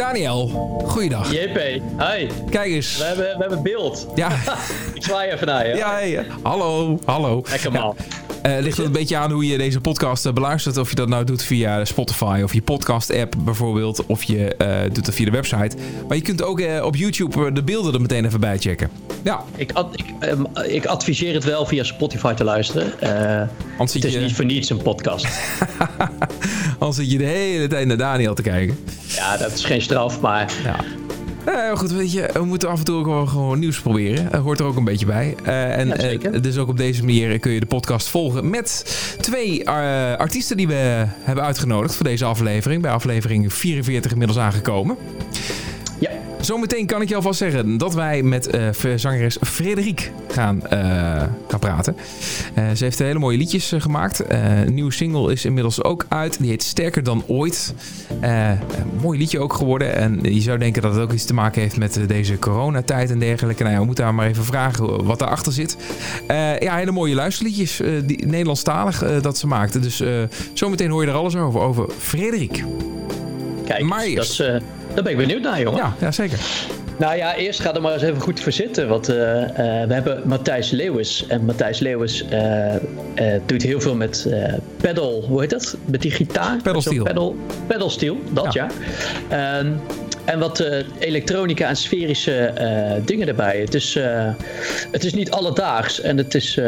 Daniel, goeiedag. JP, hi. Kijk eens. We hebben, we hebben beeld. Ja. Ik zwaai even naar je. Ja, hey, hallo, hallo. Lekker man. Eh, ligt het een beetje aan hoe je deze podcast eh, beluistert. Of je dat nou doet via Spotify of je podcast-app bijvoorbeeld. Of je eh, doet het via de website. Maar je kunt ook op YouTube de beelden er meteen even bij checken. Ja, Ik, ad- ik, ehm, ik adviseer het wel via Spotify te luisteren. Het is je, niet voor niets een podcast. anders zit je de hele tijd naar Daniel te kijken. Ja, dat is geen straf, maar Ja. Eh, goed, weet je, we moeten af en toe wel gewoon nieuws proberen. Dat hoort er ook een beetje bij. Eh, en Ja, eh, dus ook op deze manier kun je de podcast volgen met twee artiesten die we hebben uitgenodigd voor deze aflevering. Bij aflevering 44 inmiddels aangekomen. Zometeen kan ik je alvast zeggen dat wij met eh, zangeres Frederik gaan, eh, gaan praten. Eh, ze heeft hele mooie liedjes gemaakt. Een nieuwe single is inmiddels ook uit. Die heet Sterker dan ooit. Een mooi liedje ook geworden. En je zou denken dat het ook iets te maken heeft met deze coronatijd en dergelijke. Nou ja, we moeten haar maar even vragen wat daarachter zit. Ja, hele mooie luisterliedjes. die, Nederlandstalig dat ze maakte. Dus zometeen hoor je er alles over. Over Frederik. Kijk, Maar dat is, daar ben ik benieuwd naar, jongen. Ja, ja, zeker. Nou ja, eerst ga er maar eens even goed voor zitten. Want eh, eh, we hebben Matthijs Leeuwis. En Matthijs Leeuwis eh, doet heel veel met pedal, hoe heet dat? Met die gitaar? Pedalsteel. Pedal, pedalsteel, dat ja. Ehm, en wat elektronica en sferische dingen erbij. Het is, het is niet alledaags en het is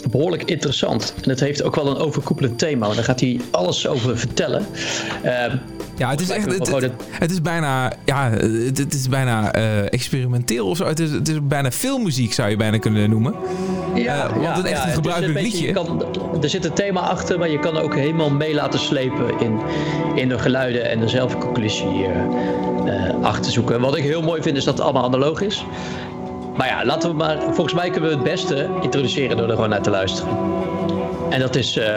eh, behoorlijk interessant. En het heeft ook wel een overkoepelend thema. Daar gaat hij alles over vertellen. Ja, het is echt. Het, gewoon het, het is bijna. Ja, het, het is bijna eh, experimenteel of zo. Het is, het is bijna filmmuziek, zou je bijna kunnen noemen. Eh, want het echt een is gebruikelijk beetje- liedje. je kan, er zit een thema achter, maar je kan ook helemaal mee laten slepen in, in de geluiden en er zelf een conclusie eh, eh, achter zoeken. Wat ik heel mooi vind is dat het allemaal analoog is. Maar ja, laten we maar. Volgens mij kunnen we het beste introduceren door er gewoon naar te luisteren. En dat is eh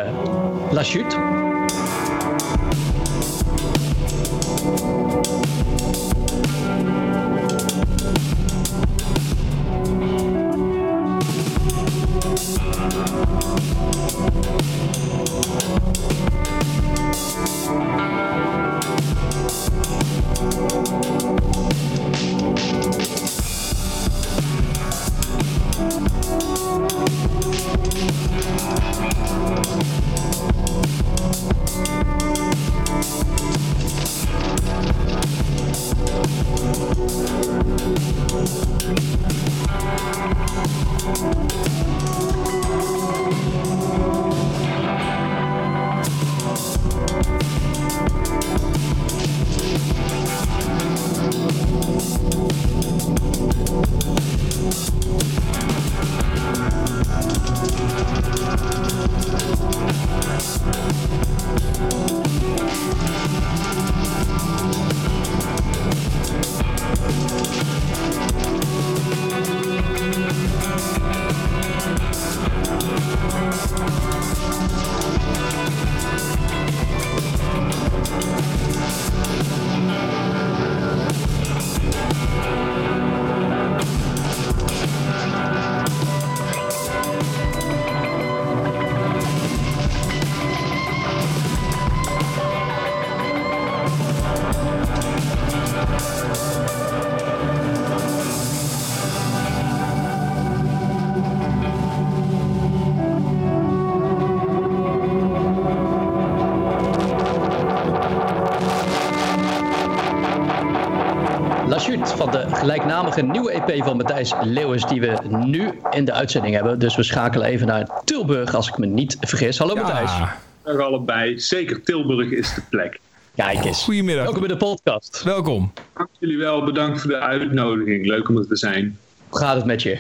La Chute. EP van Matthijs Leeuwis die we nu in de uitzending hebben. Dus we schakelen even naar Tilburg als ik me niet vergis. Hallo Matthijs. Ja, Dag allebei. Zeker Tilburg is de plek. Kijk eens. goedemiddag. Welkom bij de podcast. Welkom. Dank jullie wel. Bedankt voor de uitnodiging. Leuk om er te zijn. Hoe gaat het met je?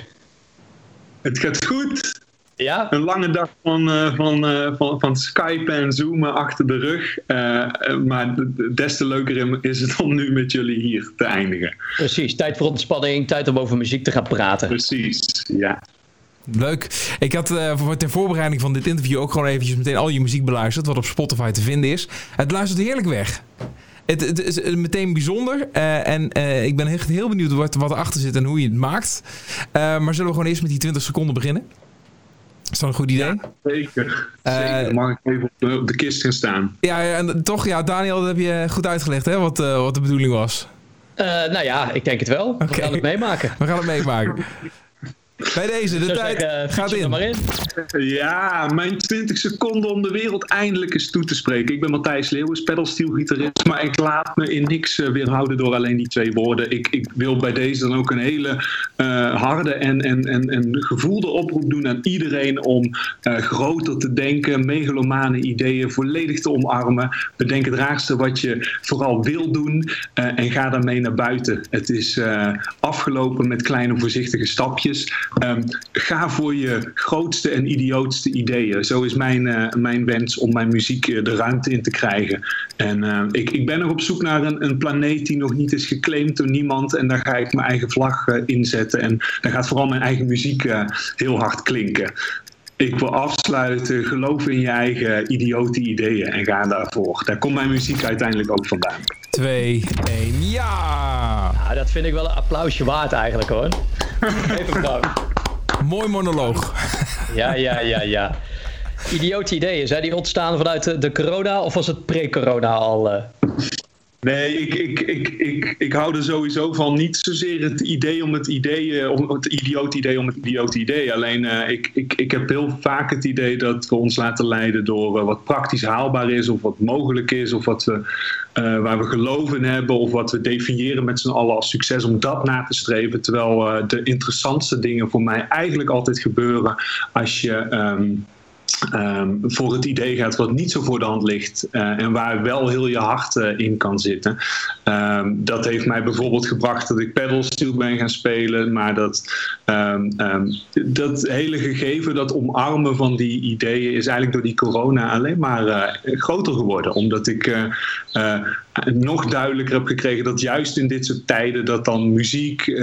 Het gaat goed. Ja? Een lange dag van, eh, van, eh, van, van Skype en Zoomen achter de rug. Eh, eh, maar des te leuker is het om nu met jullie hier te eindigen. Precies. Tijd voor ontspanning. Tijd om over muziek te gaan praten. Precies, ja. Leuk. Ik had eh, voor, ter voorbereiding van dit interview ook gewoon eventjes meteen al je muziek beluisterd. Wat op Spotify te vinden is. Het luistert heerlijk weg. Het, het is meteen bijzonder. eh, en eh, ik ben echt heel benieuwd wat, wat erachter zit en hoe je het maakt. Eh, maar zullen we gewoon eerst met die 20 seconden beginnen? Is dat een goed idee? zeker. zeker. Mag ik even op de, kist gaan staan? Ja, en toch, ja, Daniel, dat heb je goed uitgelegd, hè, wat, wat de bedoeling was. nou ja, ik denk het wel. We gaan het meemaken. We gaan het meemaken. Bij deze, de tijd zeggen, gaat in. Maar in. Ja, mijn 20 seconden om de wereld eindelijk eens toe te spreken. Ik ben Matthijs Leeuwens, pedalsteelgitarist, maar ik laat me in niks uh, weerhouden door alleen die twee woorden. Ik, ik wil bij deze dan ook een hele uh, harde en, en, en, en gevoelde oproep doen aan iedereen om uh, groter te denken, megalomane ideeën volledig te omarmen. Bedenk het raarste wat je vooral wil doen en ga daarmee naar buiten. Het is afgelopen met kleine voorzichtige stapjes. Um, ga voor je grootste en idiootste ideeën. Zo is mijn, uh, mijn wens om mijn muziek uh, de ruimte in te krijgen. En uh, ik, ik ben nog op zoek naar een, een, planeet die nog niet is geclaimd door niemand. En daar ga ik mijn eigen vlag inzetten. En daar gaat vooral mijn eigen muziek heel hard klinken. Ik wil afsluiten, geloof in je eigen idiote ideeën en ga daarvoor. Daar komt mijn muziek uiteindelijk ook vandaan. 2, 1, ja! ja! Dat vind ik wel een applausje waard eigenlijk hoor. Even bedankt. Mooi monoloog. Ja, ja, ja, ja. Idiote ideeën, zijn die ontstaan vanuit de, de corona of was het pre-corona al? Uh... Nee, ik, ik, ik, ik, ik hou er sowieso van. Niet zozeer het idee om het idee, om het idioot idee om het idioot idee. Alleen uh, ik, ik, ik heb heel vaak het idee dat we ons laten leiden door uh, wat praktisch haalbaar is, of wat mogelijk is, of wat we, waar we geloof in hebben, of wat we definiëren met z'n allen als succes, om dat na te streven. Terwijl de interessantste dingen voor mij eigenlijk altijd gebeuren als je. Um, Um, voor het idee gaat wat niet zo voor de hand ligt uh, en waar wel heel je hart uh, in kan zitten. Um, dat heeft mij bijvoorbeeld gebracht dat ik pedalsteel ben gaan spelen, maar dat, um, dat hele gegeven, dat omarmen van die ideeën is eigenlijk door die corona alleen maar uh, groter geworden. Omdat ik nog duidelijker heb gekregen dat juist in dit soort tijden dat dan muziek,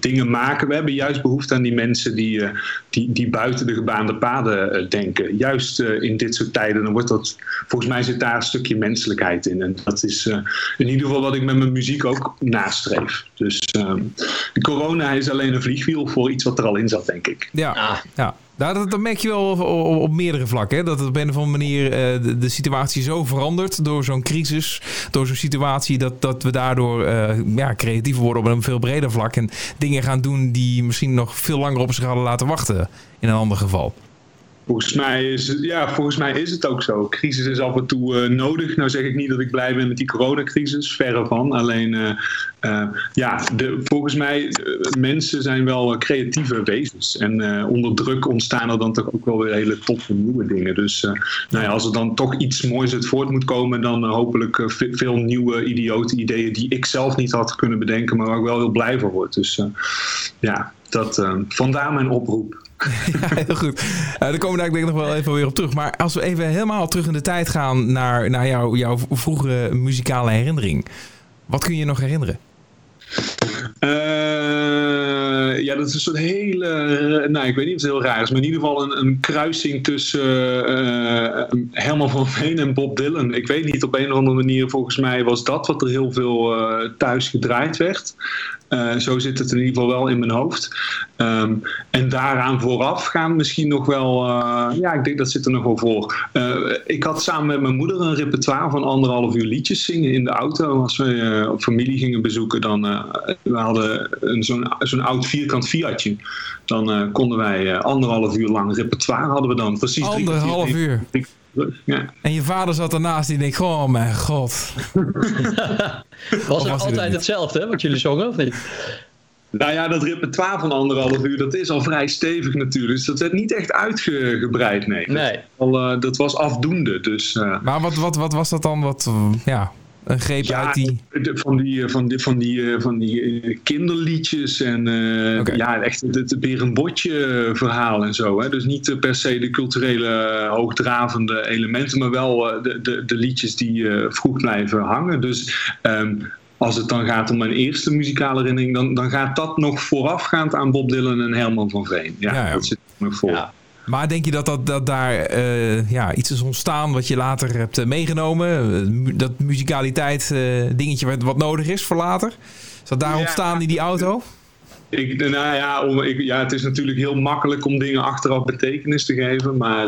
dingen maken, we hebben juist behoefte aan die mensen die, die, die buiten de gebaande paden denken Juist uh, in dit soort tijden, dan wordt dat, volgens mij zit daar een stukje menselijkheid in. En dat is uh, in ieder geval wat ik met mijn muziek ook nastreef. Dus uh, corona is alleen een vliegwiel voor iets wat er al in zat, denk ik. Ja, ah. ja. Nou, dat, dat, merk je wel op, op, meerdere vlakken. Hè? Dat het op een of andere manier uh, de, situatie zo verandert door zo'n crisis, door zo'n situatie, dat, dat we daardoor uh, ja, creatief worden op een veel breder vlak. En dingen gaan doen die misschien nog veel langer op zich hadden laten wachten in een ander geval. Volgens mij, is het, ja, volgens mij is het ook zo. Crisis is af en toe uh, nodig. Nou zeg ik niet dat ik blij ben met die coronacrisis, verre van. Alleen, uh, uh, ja, de, volgens mij, mensen zijn wel creatieve wezens. En onder druk ontstaan er dan toch ook wel weer hele toffe nieuwe dingen. Dus nou ja, als er dan toch iets moois uit voort moet komen, dan hopelijk veel nieuwe idiote ideeën die ik zelf niet had kunnen bedenken, maar waar ik wel heel blij van word. Dus ja, dat, vandaar mijn oproep. ja, heel goed. Uh, daar komen we daar denk ik nog wel even weer op terug. Maar als we even helemaal terug in de tijd gaan naar, naar jou, jouw vroegere muzikale herinnering. Wat kun je nog herinneren? Uh, ja, dat is een soort hele. Nou, ik weet niet of het heel raar is, maar in ieder geval een, een kruising tussen uh, van Veen en Bob Dylan. Ik weet niet, op een of andere manier, volgens mij was dat wat er heel veel thuis gedraaid werd. Uh, zo zit het in ieder geval wel in mijn hoofd. Um, en daaraan vooraf gaan misschien nog wel, uh, ja, ik denk dat zit er nog wel voor. Uh, ik had samen met mijn moeder een repertoire van anderhalf uur liedjes zingen in de auto. Als we familie gingen bezoeken, dan we hadden zo'n zo'n oud vierkant Fiatje. Dan konden wij anderhalf uur lang repertoire hadden we dan. Precies anderhalf uur. Ja. En je vader zat ernaast die denkt, oh mijn god. was het altijd hetzelfde wat jullie zongen of niet? Nou ja, dat repertoire van anderhalf uur, dat is al vrij stevig natuurlijk. Dus dat werd niet echt uitgebreid, nee. nee. Dat, al, uh, dat was afdoende, dus... Uh... Maar wat, wat, wat was dat dan? Wat, ja, een greep ja, uit die... Van die, eh, van die, van die, eh, van die eh, kinderliedjes en uh, okay. ja, echt het, het berenbotje verhaal en zo. Hè? Dus niet per se de culturele hoogdravende elementen, maar wel de, de, de liedjes die vroeg blijven hangen. Dus um, als het dan gaat om mijn eerste muzikale herinnering, dan, dan gaat dat nog voorafgaand aan Bob Dylan en Herman van Veen. Ja, ja, ja. dat zit er nog voor. Ja. Maar denk je dat, dat, dat daar uh, ja, iets is ontstaan wat je later hebt uh, meegenomen? Uh, dat muzikaliteit dingetje wat, wat nodig is voor later? Is dat daar ja. ontstaan in die auto? Ik, nou ja, om, ik, ja, het is natuurlijk heel makkelijk om dingen achteraf betekenis te geven. Maar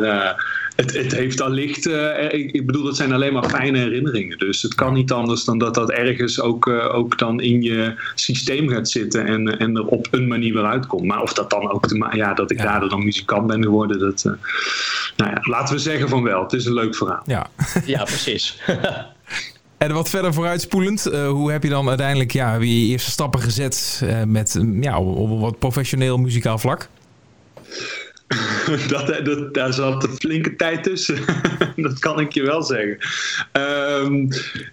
het, het heeft allicht. Uh, ik, ik, bedoel, dat zijn alleen maar fijne herinneringen. Dus het kan niet anders dan dat dat ergens ook, uh, ook dan in je systeem gaat zitten. En, en er op een manier weer uitkomt. Maar of dat dan ook. Te, ja, dat ik ja. daardoor dan muzikant ben geworden. Dat, nou ja, laten we zeggen van wel. Het is een leuk verhaal. Ja, ja precies. En wat verder vooruitspoelend, uh, hoe heb je dan uiteindelijk ja, je eerste stappen gezet uh, met ja, op wat professioneel muzikaal vlak? dat, dat, daar zat een flinke tijd tussen. dat kan ik je wel zeggen. Um,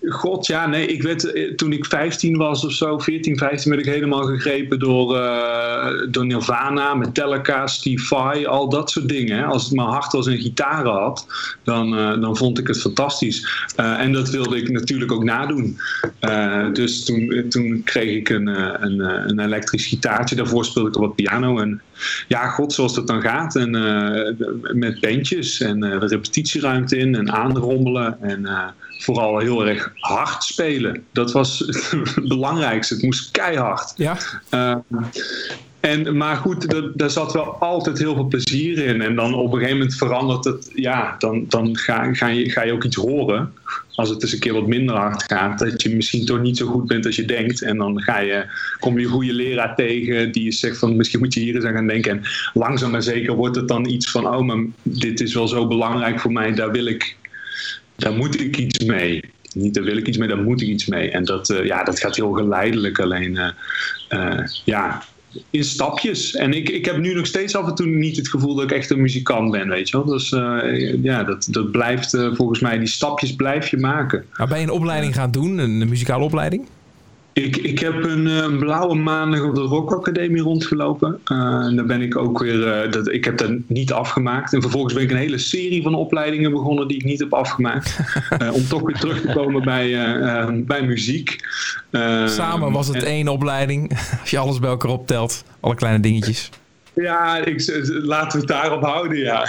God, ja, nee, ik werd toen ik 15 was of zo, 14, 15, werd ik helemaal gegrepen door, uh, door Nirvana, Metallica, Steve al dat soort dingen. Als het maar hard als een gitaar had, dan, dan vond ik het fantastisch. En dat wilde ik natuurlijk ook nadoen. dus toen, toen kreeg ik een, een, een elektrisch gitaartje. Daarvoor speelde ik wat piano. En ja, god, zoals dat dan gaat. En uh, met bandjes en uh, de repetitieruimte in en aanrommelen. En uh, vooral heel erg hard spelen. Dat was het belangrijkste. Het moest keihard. Ja. En, maar goed, daar zat wel altijd heel veel plezier in. En dan op een gegeven moment verandert het. Ja, dan, dan ga, ga, je, ga je ook iets horen. Als het eens een keer wat minder hard gaat. Dat je misschien toch niet zo goed bent als je denkt. En dan ga je, kom je een goede leraar tegen. Die je zegt van misschien moet je hier eens aan gaan denken. En langzaam maar zeker wordt het dan iets van. Oh, maar dit is wel zo belangrijk voor mij. Daar wil ik. Daar moet ik iets mee niet daar wil ik iets mee, daar moet ik iets mee. En dat, uh, ja, dat gaat heel geleidelijk. Alleen, uh, uh, ja, in stapjes. En ik, ik heb nu nog steeds af en toe niet het gevoel dat ik echt een muzikant ben, weet je wel. Dus uh, ja, dat, dat blijft uh, volgens mij, die stapjes blijf je maken. Nou, ben je een opleiding gaan doen, een muzikale opleiding? Ik, ik heb een, een, blauwe maandag op de Rock Academie rondgelopen. Uh, en daar ben ik ook weer. Uh, dat, ik heb dat niet afgemaakt. En vervolgens ben ik een hele serie van opleidingen begonnen die ik niet heb afgemaakt. uh, om toch weer terug te komen bij, bij muziek. Samen was het en, één opleiding. Als je alles bij elkaar optelt, alle kleine dingetjes. Ja, ik, laten we het daarop houden, ja.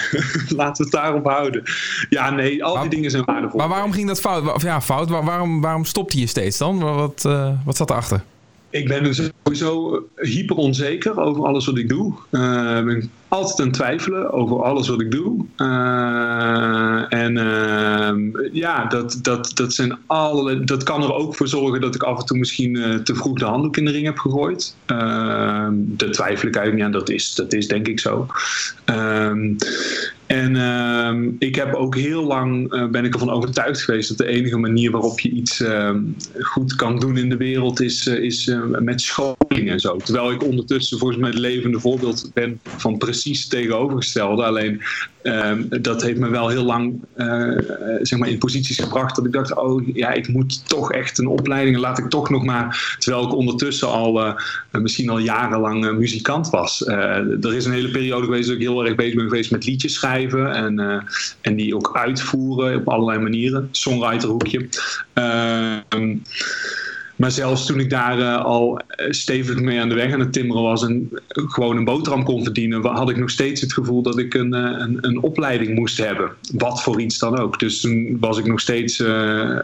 laten we het daarop houden. Ja, nee, al die maar, dingen zijn waardevol. Maar waarom ging dat fout? Of ja, fout. Waarom, waarom stopte je steeds dan? Wat, uh, wat zat erachter? Ik ben dus sowieso hyper onzeker over alles wat ik doe. Uh, ik ben altijd aan het twijfelen over alles wat ik doe. Uh, en uh, ja, dat, dat, dat, zijn alle, dat kan er ook voor zorgen dat ik af en toe misschien te vroeg de handdoek in de ring heb gegooid. daar twijfel ik eigenlijk niet aan. Dat is, dat is denk ik zo. En uh, ik heb ook heel lang uh, ben ik ervan overtuigd geweest dat de enige manier waarop je iets uh, goed kan doen in de wereld is, uh, is met scholing en zo. Terwijl ik ondertussen volgens mij het levende voorbeeld ben van precies het tegenovergestelde. Alleen ehm, dat heeft me wel heel lang zeg maar in posities gebracht dat ik dacht, oh ja, ik moet toch echt een opleiding, laat ik toch nog maar, terwijl ik ondertussen al misschien al jarenlang muzikant was. er is een hele periode geweest dat ik heel erg bezig ben geweest met liedjes schrijven en, en die ook uitvoeren op allerlei manieren. Songwriterhoekje. Uh, maar zelfs toen ik daar uh, al stevig mee aan de weg aan het timmeren was en gewoon een boterham kon verdienen, had ik nog steeds het gevoel dat ik een, een, een opleiding moest hebben. Wat voor iets dan ook. Dus toen was ik nog steeds uh,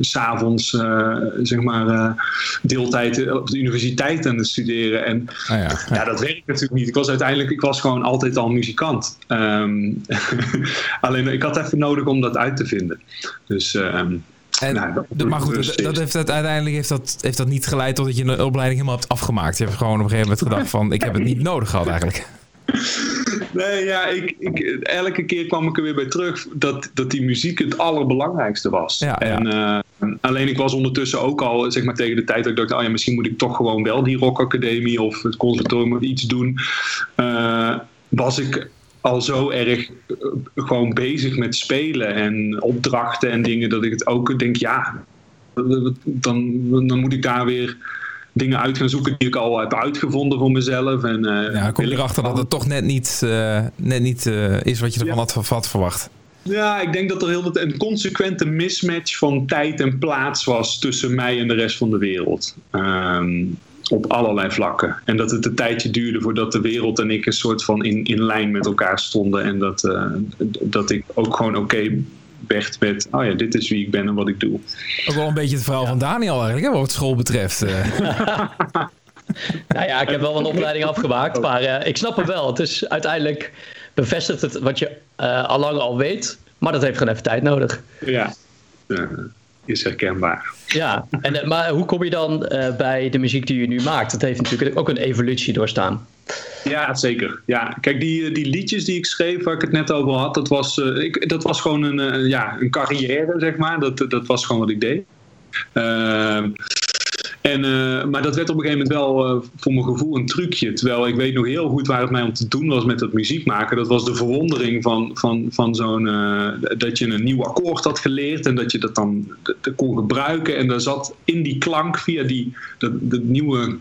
s'avonds, uh, zeg maar, deeltijd op de universiteit aan het studeren. En ah, ja, ja. ja, dat werkt natuurlijk niet. Ik was uiteindelijk, ik was gewoon altijd al muzikant. Um, alleen ik had even nodig om dat uit te vinden. Dus. Um, en, nou, dat maar goed, dat, dat heeft uiteindelijk heeft dat, heeft dat niet geleid tot dat je een opleiding helemaal hebt afgemaakt. Je hebt gewoon op een gegeven moment gedacht van, ik heb het niet nodig gehad eigenlijk. Nee, ja, ik, ik, elke keer kwam ik er weer bij terug dat, dat die muziek het allerbelangrijkste was. Ja, en, ja. Uh, alleen ik was ondertussen ook al, zeg maar tegen de tijd dat ik dacht, oh ja, misschien moet ik toch gewoon wel die rockacademie of het conservatorium of iets doen. Uh, was ik al zo erg gewoon bezig met spelen en opdrachten en dingen dat ik het ook denk, ja, dan, dan moet ik daar weer dingen uit gaan zoeken die ik al heb uitgevonden voor mezelf. En, uh, ja, kom je erachter dat het toch net niet, uh, net niet uh, is wat je ervan ja. had, verwacht. Ja, ik denk dat er heel een consequente mismatch van tijd en plaats was tussen mij en de rest van de wereld. Um, op allerlei vlakken. En dat het een tijdje duurde voordat de wereld en ik een soort van in, in lijn met elkaar stonden. En dat, uh, dat ik ook gewoon oké okay werd met, oh ja, dit is wie ik ben en wat ik doe. Ook wel een beetje het verhaal ja. van Daniel eigenlijk, hè, wat school betreft. nou ja, ik heb wel een opleiding afgemaakt, maar uh, ik snap het wel. Het is uiteindelijk bevestigt het wat je uh, al lang al weet, maar dat heeft gewoon even tijd nodig. Ja, is herkenbaar. Ja, en, maar hoe kom je dan bij de muziek die je nu maakt? Dat heeft natuurlijk ook een evolutie doorstaan. Ja, zeker. Ja, kijk, die, die liedjes die ik schreef, waar ik het net over had, dat was, ik, dat was gewoon een, ja, een carrière, zeg maar. Dat, dat was gewoon wat ik deed. Ehm, en, uh, maar dat werd op een gegeven moment wel uh, voor mijn gevoel een trucje. Terwijl ik weet nog heel goed waar het mij om te doen was met dat muziek maken. Dat was de verwondering van, van, van zo'n. Uh, dat je een nieuw akkoord had geleerd en dat je dat dan kon gebruiken. En daar zat in die klank, via die, dat nieuwe.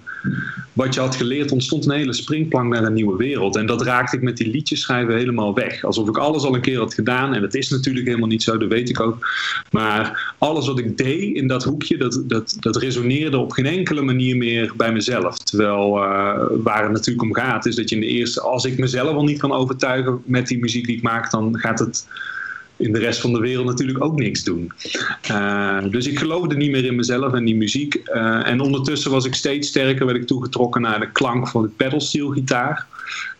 wat je had geleerd, ontstond een hele springplank naar een nieuwe wereld. En dat raakte ik met die liedjes schrijven helemaal weg. Alsof ik alles al een keer had gedaan. En dat is natuurlijk helemaal niet zo, dat weet ik ook. Maar alles wat ik deed in dat hoekje, dat, dat, dat resoneerde op geen enkele manier meer bij mezelf. Terwijl uh, waar het natuurlijk om gaat, is dat je in de eerste, als ik mezelf al niet kan overtuigen met die muziek die ik maak, dan gaat het in de rest van de wereld natuurlijk ook niks doen. Uh, dus ik geloofde niet meer in mezelf en die muziek. Uh, en ondertussen was ik steeds sterker, werd ik toegetrokken naar de klank van de pedalsteel gitaar.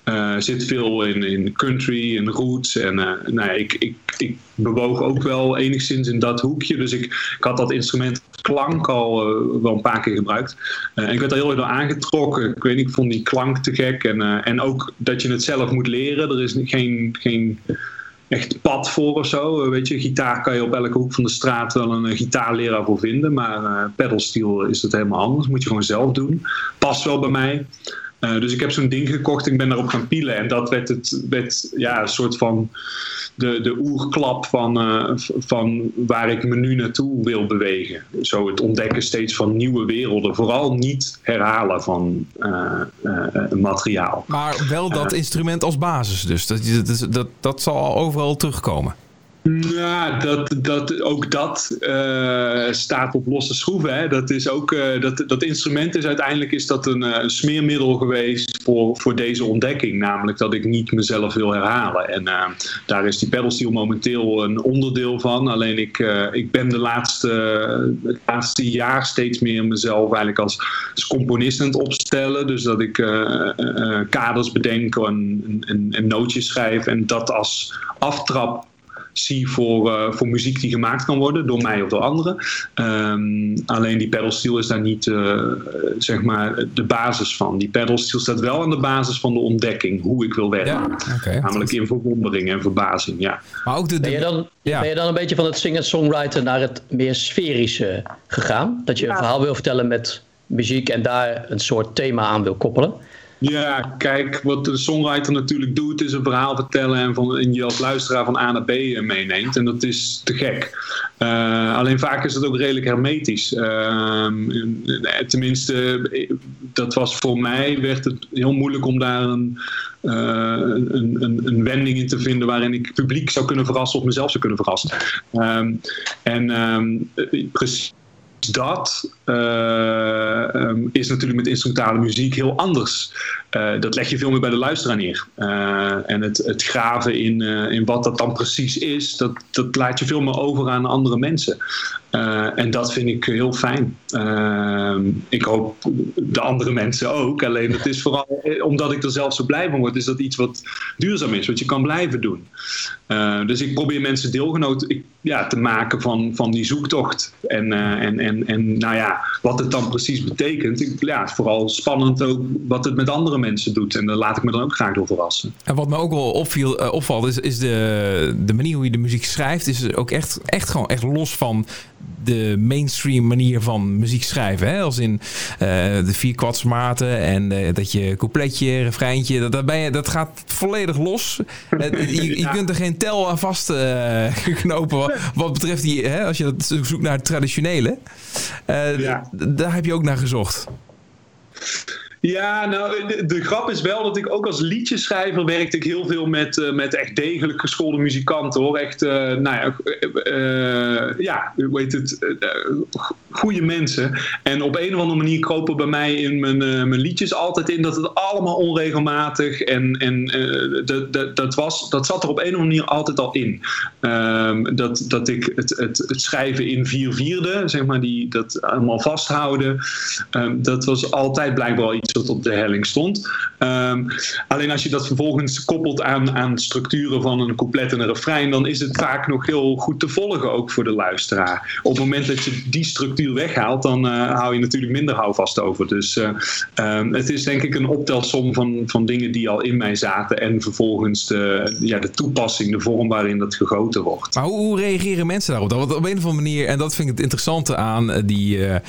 Uh, zit veel in, in country en roots. En uh, nou ja, ik, ik, ik bewoog ook wel enigszins in dat hoekje. Dus ik, ik had dat instrument klank al uh, wel een paar keer gebruikt. en ik werd er heel erg door aangetrokken. Ik weet niet, ik vond die klank te gek. En, en ook dat je het zelf moet leren. Er is geen, geen echt pad voor of zo. weet je, gitaar kan je op elke hoek van de straat wel een gitaarleraar voor vinden. Maar pedalsteel is het helemaal anders. Moet je gewoon zelf doen. Past wel bij mij. Uh, dus ik heb zo'n ding gekocht, ik ben daarop gaan pielen. En dat werd, het, werd ja, een soort van de, de oerklap van, uh, van waar ik me nu naartoe wil bewegen. Zo het ontdekken steeds van nieuwe werelden. Vooral niet herhalen van uh, materiaal. Maar wel dat instrument als basis dus. Dat, dat, dat, dat zal overal terugkomen. Nou, dat, dat, ook dat uh, staat op losse schroeven. Hè. Dat, is ook, uh, dat, dat instrument is uiteindelijk is dat een, een, smeermiddel geweest voor, voor deze ontdekking. Namelijk dat ik niet mezelf wil herhalen. En daar is die pedalsteel momenteel een onderdeel van. Alleen ik, ik ben de laatste, het laatste jaar steeds meer mezelf eigenlijk als, als componist aan het opstellen. Dus dat ik kaders bedenk en, en, en nootjes schrijf. En dat als aftrap zie voor, uh, voor muziek die gemaakt kan worden door mij of door anderen. Um, alleen die pedalsteel is daar niet uh, zeg maar de basis van. Die pedalsteel staat wel aan de basis van de ontdekking, hoe ik wil werken. Ja, okay. Namelijk in verwondering en verbazing, ja. Maar ook de, de... Ben, je dan, ja. ben je dan een beetje van het singer-songwriter naar het meer sferische gegaan? Dat je een ja. verhaal wil vertellen met muziek en daar een soort thema aan wil koppelen? Ja, kijk, wat de songwriter natuurlijk doet, is een verhaal vertellen en, van, en je als luisteraar van A naar B eh, meeneemt. En dat is te gek. Uh, alleen vaak is het ook redelijk hermetisch. Uh, tenminste, dat was voor mij, werd het heel moeilijk om daar een, een, een, een, wending in te vinden waarin ik publiek zou kunnen verrassen of mezelf zou kunnen verrassen. Ehm, en um, precies dat uh, um, is natuurlijk met instrumentale muziek heel anders. Uh, dat leg je veel meer bij de luisteraar neer. Uh, en het, het graven in, in wat dat dan precies is, dat, dat laat je veel meer over aan andere mensen. En dat vind ik heel fijn. Ehm, ik hoop de andere mensen ook. Alleen het is vooral omdat ik er zelf zo blij van word, is dat iets wat duurzaam is, wat je kan blijven doen. dus ik probeer mensen deelgenoot ja, te maken van, van die zoektocht. En, en, en, en nou ja, wat het dan precies betekent. Ik, ja, het is vooral spannend ook wat het met andere mensen doet. En daar laat ik me dan ook graag door verrassen. En wat me ook wel opviel, opvalt, is, is de, de manier hoe je de muziek schrijft. Is ook echt, echt gewoon echt los van de mainstream manier van muziek schrijven. Hè? Als in uh, de vierkwartsmaten en uh, dat je coupletje, refreintje, dat, dat, ben je, dat gaat volledig los. je, je kunt er geen tel aan vast knopen wat, wat, betreft die, hè, als je dat zoekt naar het traditionele. Ja. Daar heb je ook naar gezocht. Ja, nou, de, grap is wel dat ik ook als liedjeschrijver werkte ik heel veel met, uh, met echt degelijk geschoolde muzikanten hoor. Echt, uh, nou ja, uh, ja, hoe heet het, goede mensen. En op een of andere manier kropen bij mij in mijn, mijn liedjes altijd in dat het allemaal onregelmatig en, en dat, dat, dat, was, dat zat er op een of andere manier altijd al in. Um, dat, dat ik het, het, het schrijven in vier vierde, zeg maar, die, dat allemaal vasthouden, um, dat was altijd blijkbaar iets wat op de helling stond. Um, alleen als je dat vervolgens koppelt aan, aan structuren van een couplet en een refrein, dan is het vaak nog heel goed te volgen ook voor de luisteraar. Op het moment dat je die structuur weghaalt, dan uh, hou je natuurlijk minder houvast over. Dus uh, um, het is denk ik een optelsom van, van dingen die al in mij zaten en vervolgens de, ja, de toepassing, de vorm waarin dat gegoten wordt. Maar hoe, hoe reageren mensen daarop? Want op een of andere manier, en dat vind ik het interessante aan uh, die, ja,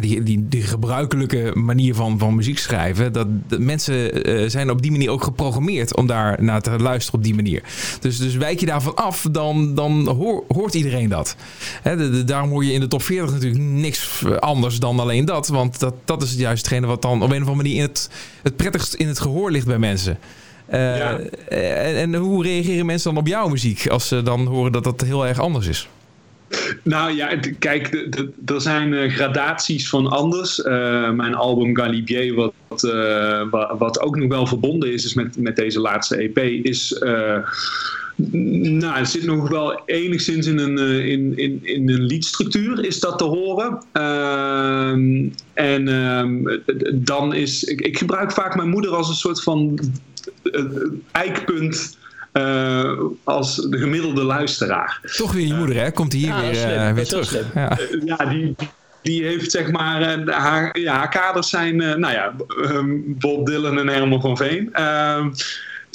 die, die, die gebruikelijke manier van, van muziek schrijven. Dat, dat mensen uh, zijn op die manier ook geprogrammeerd om daar naar te luisteren op die manier. Dus, dus wijk je daarvan af, dan, dan hoor, hoort iedereen dat. Hè, de, de, daarom hoor je in de top 40 natuurlijk niks anders dan alleen dat. Want dat, dat is juist hetgene wat dan op een of andere manier in het, het prettigst in het gehoor ligt bij mensen. Uh, ja. en, en hoe reageren mensen dan op jouw muziek als ze dan horen dat dat heel erg anders is? Nou ja, kijk, er zijn uh, gradaties van anders. Uh, mijn album Galibier, wat, uh, wat ook nog wel verbonden is, is met, met deze laatste EP, is. nou, het zit nog wel enigszins in een, in, in, in een liedstructuur, is dat te horen. Ehm, en um, dan is. Ik, ik gebruik vaak mijn moeder als een soort van eikpunt uh, als de gemiddelde luisteraar. Toch weer je moeder, hè? Komt hier ja, weer, uh, weer terug. Ja, ja die, die heeft zeg maar, haar, ja, haar kaders zijn, nou ja, Bob Dylan en Herman van Veen.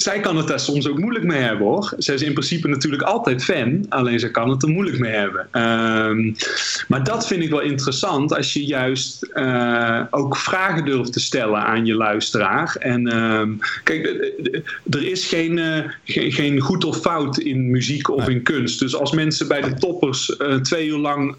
Ehm, zij kan het daar soms ook moeilijk mee hebben hoor. Zij is in principe natuurlijk altijd fan, alleen ze kan het er moeilijk mee hebben. Um, maar dat vind ik wel interessant als je juist uh, ook vragen durft te stellen aan je luisteraar. En um, kijk, er is geen, uh, geen, geen, goed of fout in muziek of in kunst. Dus als mensen bij de toppers uh, twee uur lang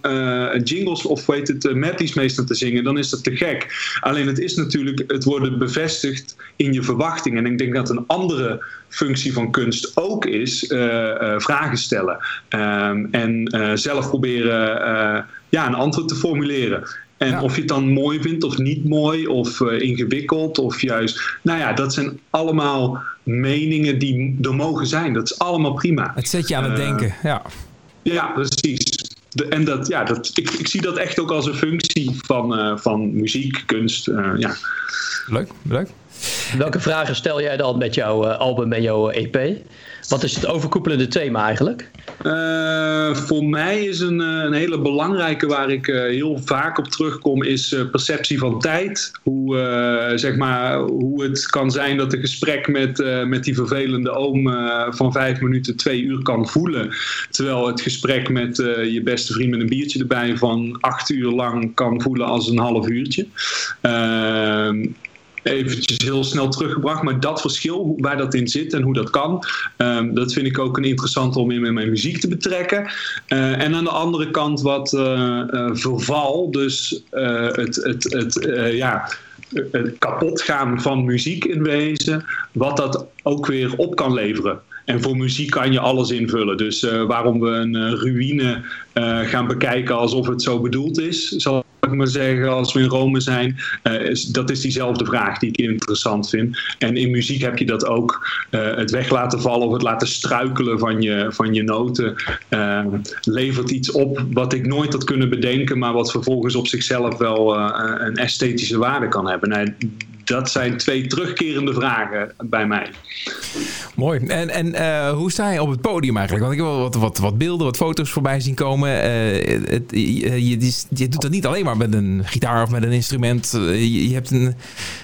jingles of weet het, Matties meestal te zingen, dan is dat te gek. Alleen het is natuurlijk het worden bevestigd in je verwachtingen. En ik denk dat een andere functie van kunst ook is uh, uh, vragen stellen. Um, en uh, zelf proberen ja, een antwoord te formuleren. En ja. of je het dan mooi vindt of niet mooi, of ingewikkeld, of juist. Nou ja, dat zijn allemaal meningen die er mogen zijn. Dat is allemaal prima. Het zet je aan het denken, ja. Ja, precies. De, en dat, ja, dat, ik, ik zie dat echt ook als een functie van, van muziek, kunst. ja. Leuk, leuk. Welke vragen stel jij dan met jouw uh, album en jouw EP? Wat is het overkoepelende thema eigenlijk? Uh, voor mij is een, een, hele belangrijke waar ik heel vaak op terugkom, is perceptie van tijd. Hoe, zeg maar, hoe het kan zijn dat een gesprek met, met die vervelende oom van vijf minuten twee uur kan voelen. Terwijl het gesprek met je beste vriend met een biertje erbij van acht uur lang kan voelen als een half uurtje. Ehm, eventjes heel snel teruggebracht. Maar dat verschil, waar dat in zit en hoe dat kan, um, dat vind ik ook een interessant om in mijn muziek te betrekken. Uh, en aan de andere kant wat uh, verval, dus het, het, het ja, het kapot gaan van muziek in wezen, wat dat ook weer op kan leveren. En voor muziek kan je alles invullen. Dus waarom we een ruïne gaan bekijken alsof het zo bedoeld is, zal zeggen, als we in Rome zijn. Is, dat is diezelfde vraag die ik interessant vind. En in muziek heb je dat ook. het weg laten vallen of het laten struikelen van je, van je noten levert iets op wat ik nooit had kunnen bedenken, maar wat vervolgens op zichzelf wel een esthetische waarde kan hebben. Nou, dat zijn twee terugkerende vragen bij mij. Mooi. En, en uh, hoe sta je op het podium eigenlijk? Want ik heb wel wat, wat, wat beelden, wat foto's voorbij zien komen. Uh, het, je, je, je, doet dat niet alleen maar met een gitaar of met een instrument. Je, je hebt een,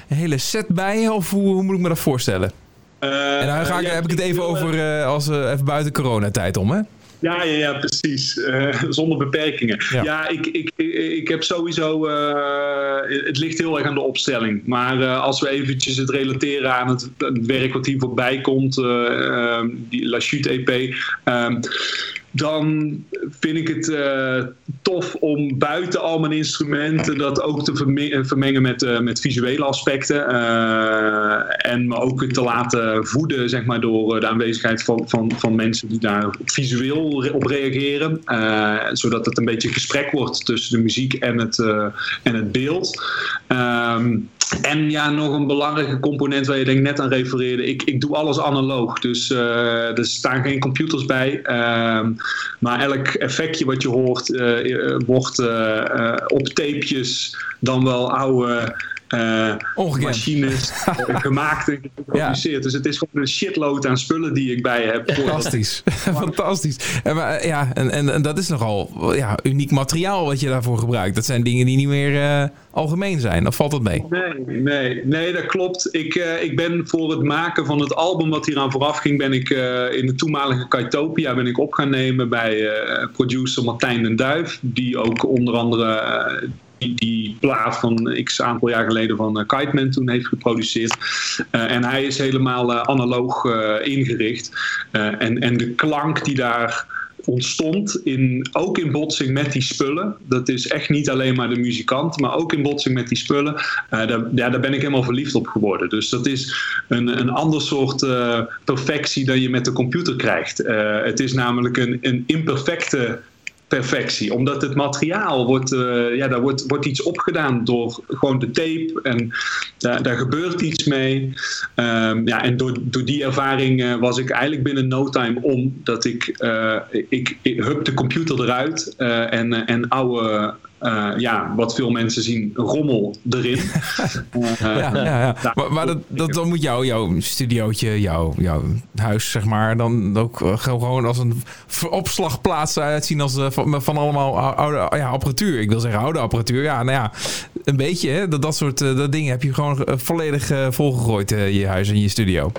een, hele set bij je, of hoe, hoe moet ik me dat voorstellen? Uh, en dan ga ik, heb ik het even over als even buiten coronatijd om, hè? Ja, ja, ja precies. Uh, zonder beperkingen. Ja, ja ik, ik, ik heb sowieso. Uh, het ligt heel erg aan de opstelling. Maar uh, als we eventjes het relateren aan het, het werk wat hier voorbij komt, die La Chute EP. Dan vind ik het uh, tof om buiten al mijn instrumenten dat ook te vermengen met, uh, met visuele aspecten. En me ook te laten voeden zeg maar, door de aanwezigheid van, van, van mensen die daar visueel op reageren. zodat het een beetje gesprek wordt tussen de muziek en het, en het beeld. Um, en ja, nog een belangrijke component waar je denk net aan refereerde. Ik, ik doe alles analoog. Dus uh, er staan geen computers bij. Uh, maar elk effectje wat je hoort uh, wordt op tapejes dan wel oude machines uh, gemaakt en geproduceerd. Dus het is gewoon een shitload aan spullen die ik bij heb. Fantastisch. Fantastisch. En, maar, ja, en, en, en, dat is nogal ja, uniek materiaal wat je daarvoor gebruikt. Dat zijn dingen die niet meer algemeen zijn. Of valt dat mee? Nee, nee, nee dat klopt. Ik, ik ben voor het maken van het album wat hieraan vooraf ging... ben ik in de toenmalige Kaitopia ben ik op gaan nemen bij producer Martijn den Duif. Die ook onder andere die, plaat van x aantal jaar geleden van uh, Kiteman toen heeft geproduceerd. Uh, en hij is helemaal uh, analoog ingericht. en, en de klank die daar ontstond, in, ook in botsing met die spullen. Dat is echt niet alleen maar de muzikant, maar ook in botsing met die spullen. daar, ja, daar ben ik helemaal verliefd op geworden. Dus dat is een, een ander soort perfectie dan je met de computer krijgt. het is namelijk een, een imperfecte perfectie. Omdat het materiaal wordt, uh, ja, daar wordt, wordt iets opgedaan door gewoon de tape. En daar, daar gebeurt iets mee. Um, ja, en door, door die ervaring uh, was ik eigenlijk binnen no time om. Dat ik, uh, ik, ik hup de computer eruit en, en oude uh, ja, wat veel mensen zien, rommel erin. Uh, ja, ja, ja. Maar, maar dat, dat, dan moet jou, jouw studiootje, jouw, jouw huis, zeg maar, dan ook uh, gewoon als een opslagplaats uitzien als van, van allemaal oude ja, apparatuur. Ik wil zeggen oude apparatuur. Ja, nou ja, een beetje. Hè, dat, dat soort dat dingen heb je gewoon volledig volgegooid, je huis en je studio.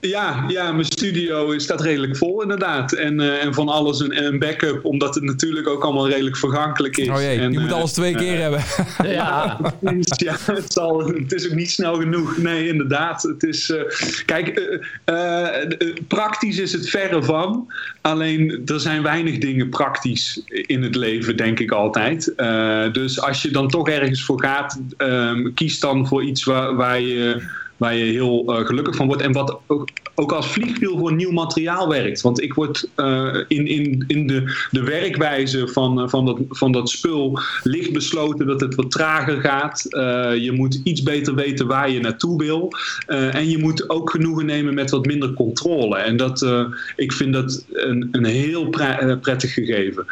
Ja, ja, mijn studio staat redelijk vol inderdaad. En, uh, en van alles een, een, backup, omdat het natuurlijk ook allemaal redelijk vergankelijk is. Oh jee, en, je moet uh, alles twee keer uh, hebben. ja, ja het, zal, het is ook niet snel genoeg. Nee, inderdaad. Het is, kijk, praktisch is het verre van. Alleen, er zijn weinig dingen praktisch in het leven, denk ik altijd. dus als je dan toch ergens voor gaat, ehm, kies dan voor iets waar, waar je waar je heel uh, gelukkig van wordt. En wat ook, ook, als vliegwiel voor nieuw materiaal werkt. Want ik word uh, in, in, in de, de werkwijze van, uh, van, dat, van dat spul licht besloten dat het wat trager gaat. je moet iets beter weten waar je naartoe wil. en je moet ook genoegen nemen met wat minder controle. En dat, ik vind dat een, een heel pre prettig gegeven.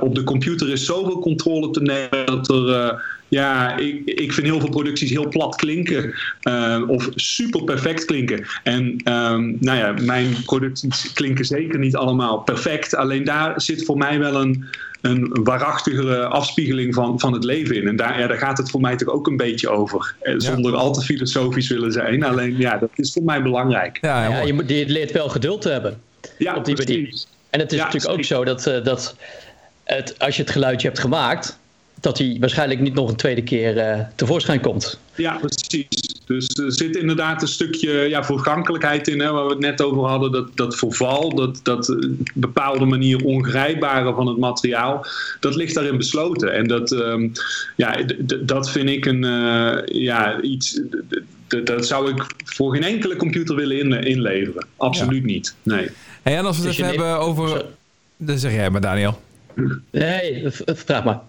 op de computer is zoveel controle te nemen dat er ja, ik, ik vind heel veel producties heel plat klinken. Uh, of super perfect klinken. En um, nou ja, mijn producties klinken zeker niet allemaal perfect. Alleen daar zit voor mij wel een, een waarachtigere afspiegeling van, van het leven in. En daar, ja, daar gaat het voor mij toch ook een beetje over. Eh, zonder ja. al te filosofisch willen zijn. Alleen ja, dat is voor mij belangrijk. Ja, ja je, moet, je leert wel geduld te hebben. Ja, op die precies. En het is natuurlijk ook zo dat, uh, dat het, als je het geluidje hebt gemaakt dat hij waarschijnlijk niet nog een tweede keer uh, tevoorschijn komt. Ja, precies. Dus er zit inderdaad een stukje ja, vergankelijkheid in, hè, waar we het net over hadden. Dat, dat verval, dat, dat eh, bepaalde manier ongrijpbare van het materiaal, dat ligt daarin besloten. En dat, um, ja, dat vind ik een, uh, ja, iets, dat zou ik voor geen enkele computer willen in, inleveren. Absoluut ja. niet, nee. Hey, en als we het dus even hebben over... Dan zeg jij maar, Daniel. Nee, vraag maar.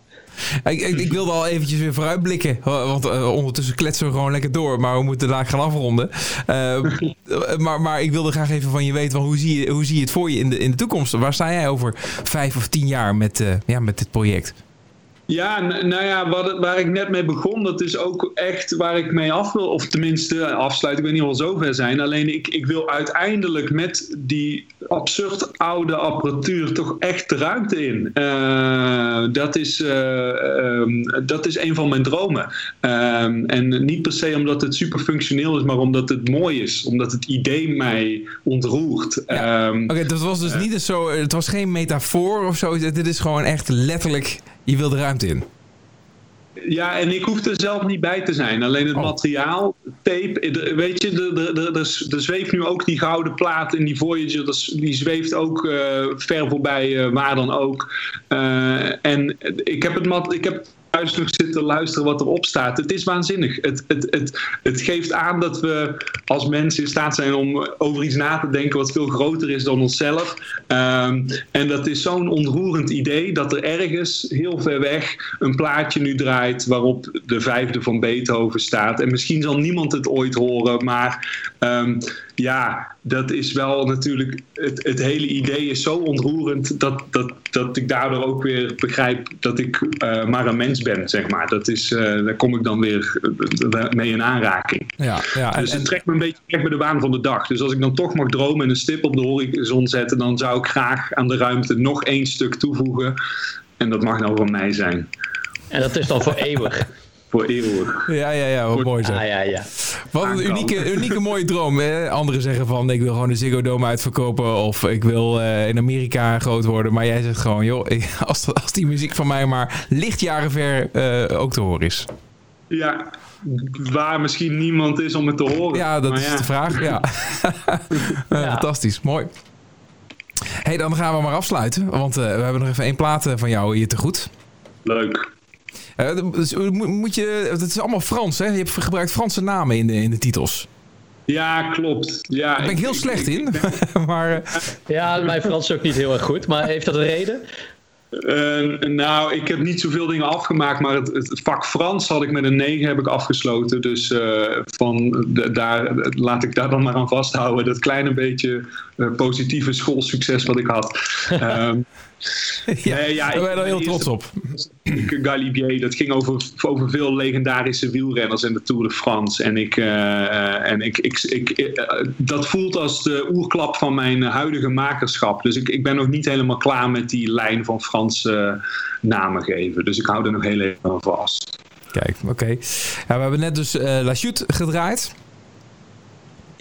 Ik, ik, ik, wilde al eventjes weer vooruitblikken. Want uh, ondertussen kletsen we gewoon lekker door. Maar we moeten daar gaan afronden. Uh, maar, maar ik wilde graag even van je weten. hoe, zie je, hoe zie je het voor je in de, in de toekomst? Waar sta jij over vijf of tien jaar met, uh, ja, met dit project? Ja, nou ja, wat, waar ik net mee begon, dat is ook echt waar ik mee af wil. Of tenminste, afsluiten, ik weet niet wel zover zijn. Alleen ik, ik wil uiteindelijk met die absurd oude apparatuur toch echt de ruimte in. Uh, dat, is, uh, um, dat is een van mijn dromen. Um, en niet per se omdat het super functioneel is, maar omdat het mooi is. Omdat het idee mij ontroert. Ja. Um, Oké, okay, dat was dus niet zo, het was geen metafoor of zo. Dit is gewoon echt letterlijk je wil de ruimte in. Ja, en ik hoef er zelf niet bij te zijn. Alleen het Oh. materiaal, tape, weet je, er- zweeft nu ook die gouden plaat in die Voyager. Die zweeft ook eh, ver voorbij, eh, waar dan ook. Eh, en ik heb het mat, ik heb thuis nog zitten luisteren wat erop staat. Het is waanzinnig. Het, het, het, het geeft aan dat we als mensen in staat zijn om over iets na te denken wat veel groter is dan onszelf. Ehm, en dat is zo'n ontroerend idee dat er ergens heel ver weg een plaatje nu draait waarop de vijfde van Beethoven staat. En misschien zal niemand het ooit horen, maar ehm, ja, dat is wel natuurlijk. Het, het hele idee is zo ontroerend dat, dat, dat ik daardoor ook weer begrijp dat ik eh, maar een mens ben, zeg maar. Dat is, eh, daar kom ik dan weer eh, mee in aanraking. Ja, ja. En, Dus het trekt me een beetje weg bij de waan van de dag. Dus als ik dan toch mag dromen en een stip op de horizon zetten, dan zou ik graag aan de ruimte nog één stuk toevoegen. En dat mag nou van mij zijn. En dat is dan voor eeuwig. Voor eeuwig. ja, ja, ja, wat mooi zo. Ah ja, ja. Wat een unieke, unieke mooie droom. Hè? Anderen zeggen van ik wil gewoon de Ziggo Dome uitverkopen of ik wil eh, in Amerika groot worden. Maar jij zegt gewoon, joh, als, als die muziek van mij maar lichtjaren ver eh, ook te horen is. Ja, waar misschien niemand is om het te horen. Ja, dat Maar is ja. de vraag. Ja. Eh, Fantastisch, mooi. hey, dan gaan we maar afsluiten. Want eh, we hebben nog even één plaat van jou hier te goed. Leuk. Eh, dus, moet- je, het is allemaal Frans, hè? Je hebt gebruikt Franse namen in de, in de titels. Ja, klopt. Ja, Daar ben ik heel slecht in. maar eh, Ja, mijn Frans is ook niet heel erg goed, maar heeft dat een reden? Eh, nou, ik heb niet zoveel dingen afgemaakt, maar het, het vak Frans had ik met een 9 heb ik afgesloten. Dus eh, van de- daar, laat ik daar dan maar aan vasthouden. Dat kleine beetje positieve schoolsucces wat ik had. Ehm, ja, Nee, ja, daar ben je er heel trots op. Galibier, dat ging over, over veel legendarische wielrenners in de Tour de France. En, ik, eh, eh, en ik, ik, ik, eh, dat voelt als de oerklap van mijn huidige makerschap. Dus ik, ik ben nog niet helemaal klaar met die lijn van Franse eh, namen geven. Dus ik hou er nog heel even aan vast. Kijk, oké. Ja, we hebben net dus eh La Chute gedraaid.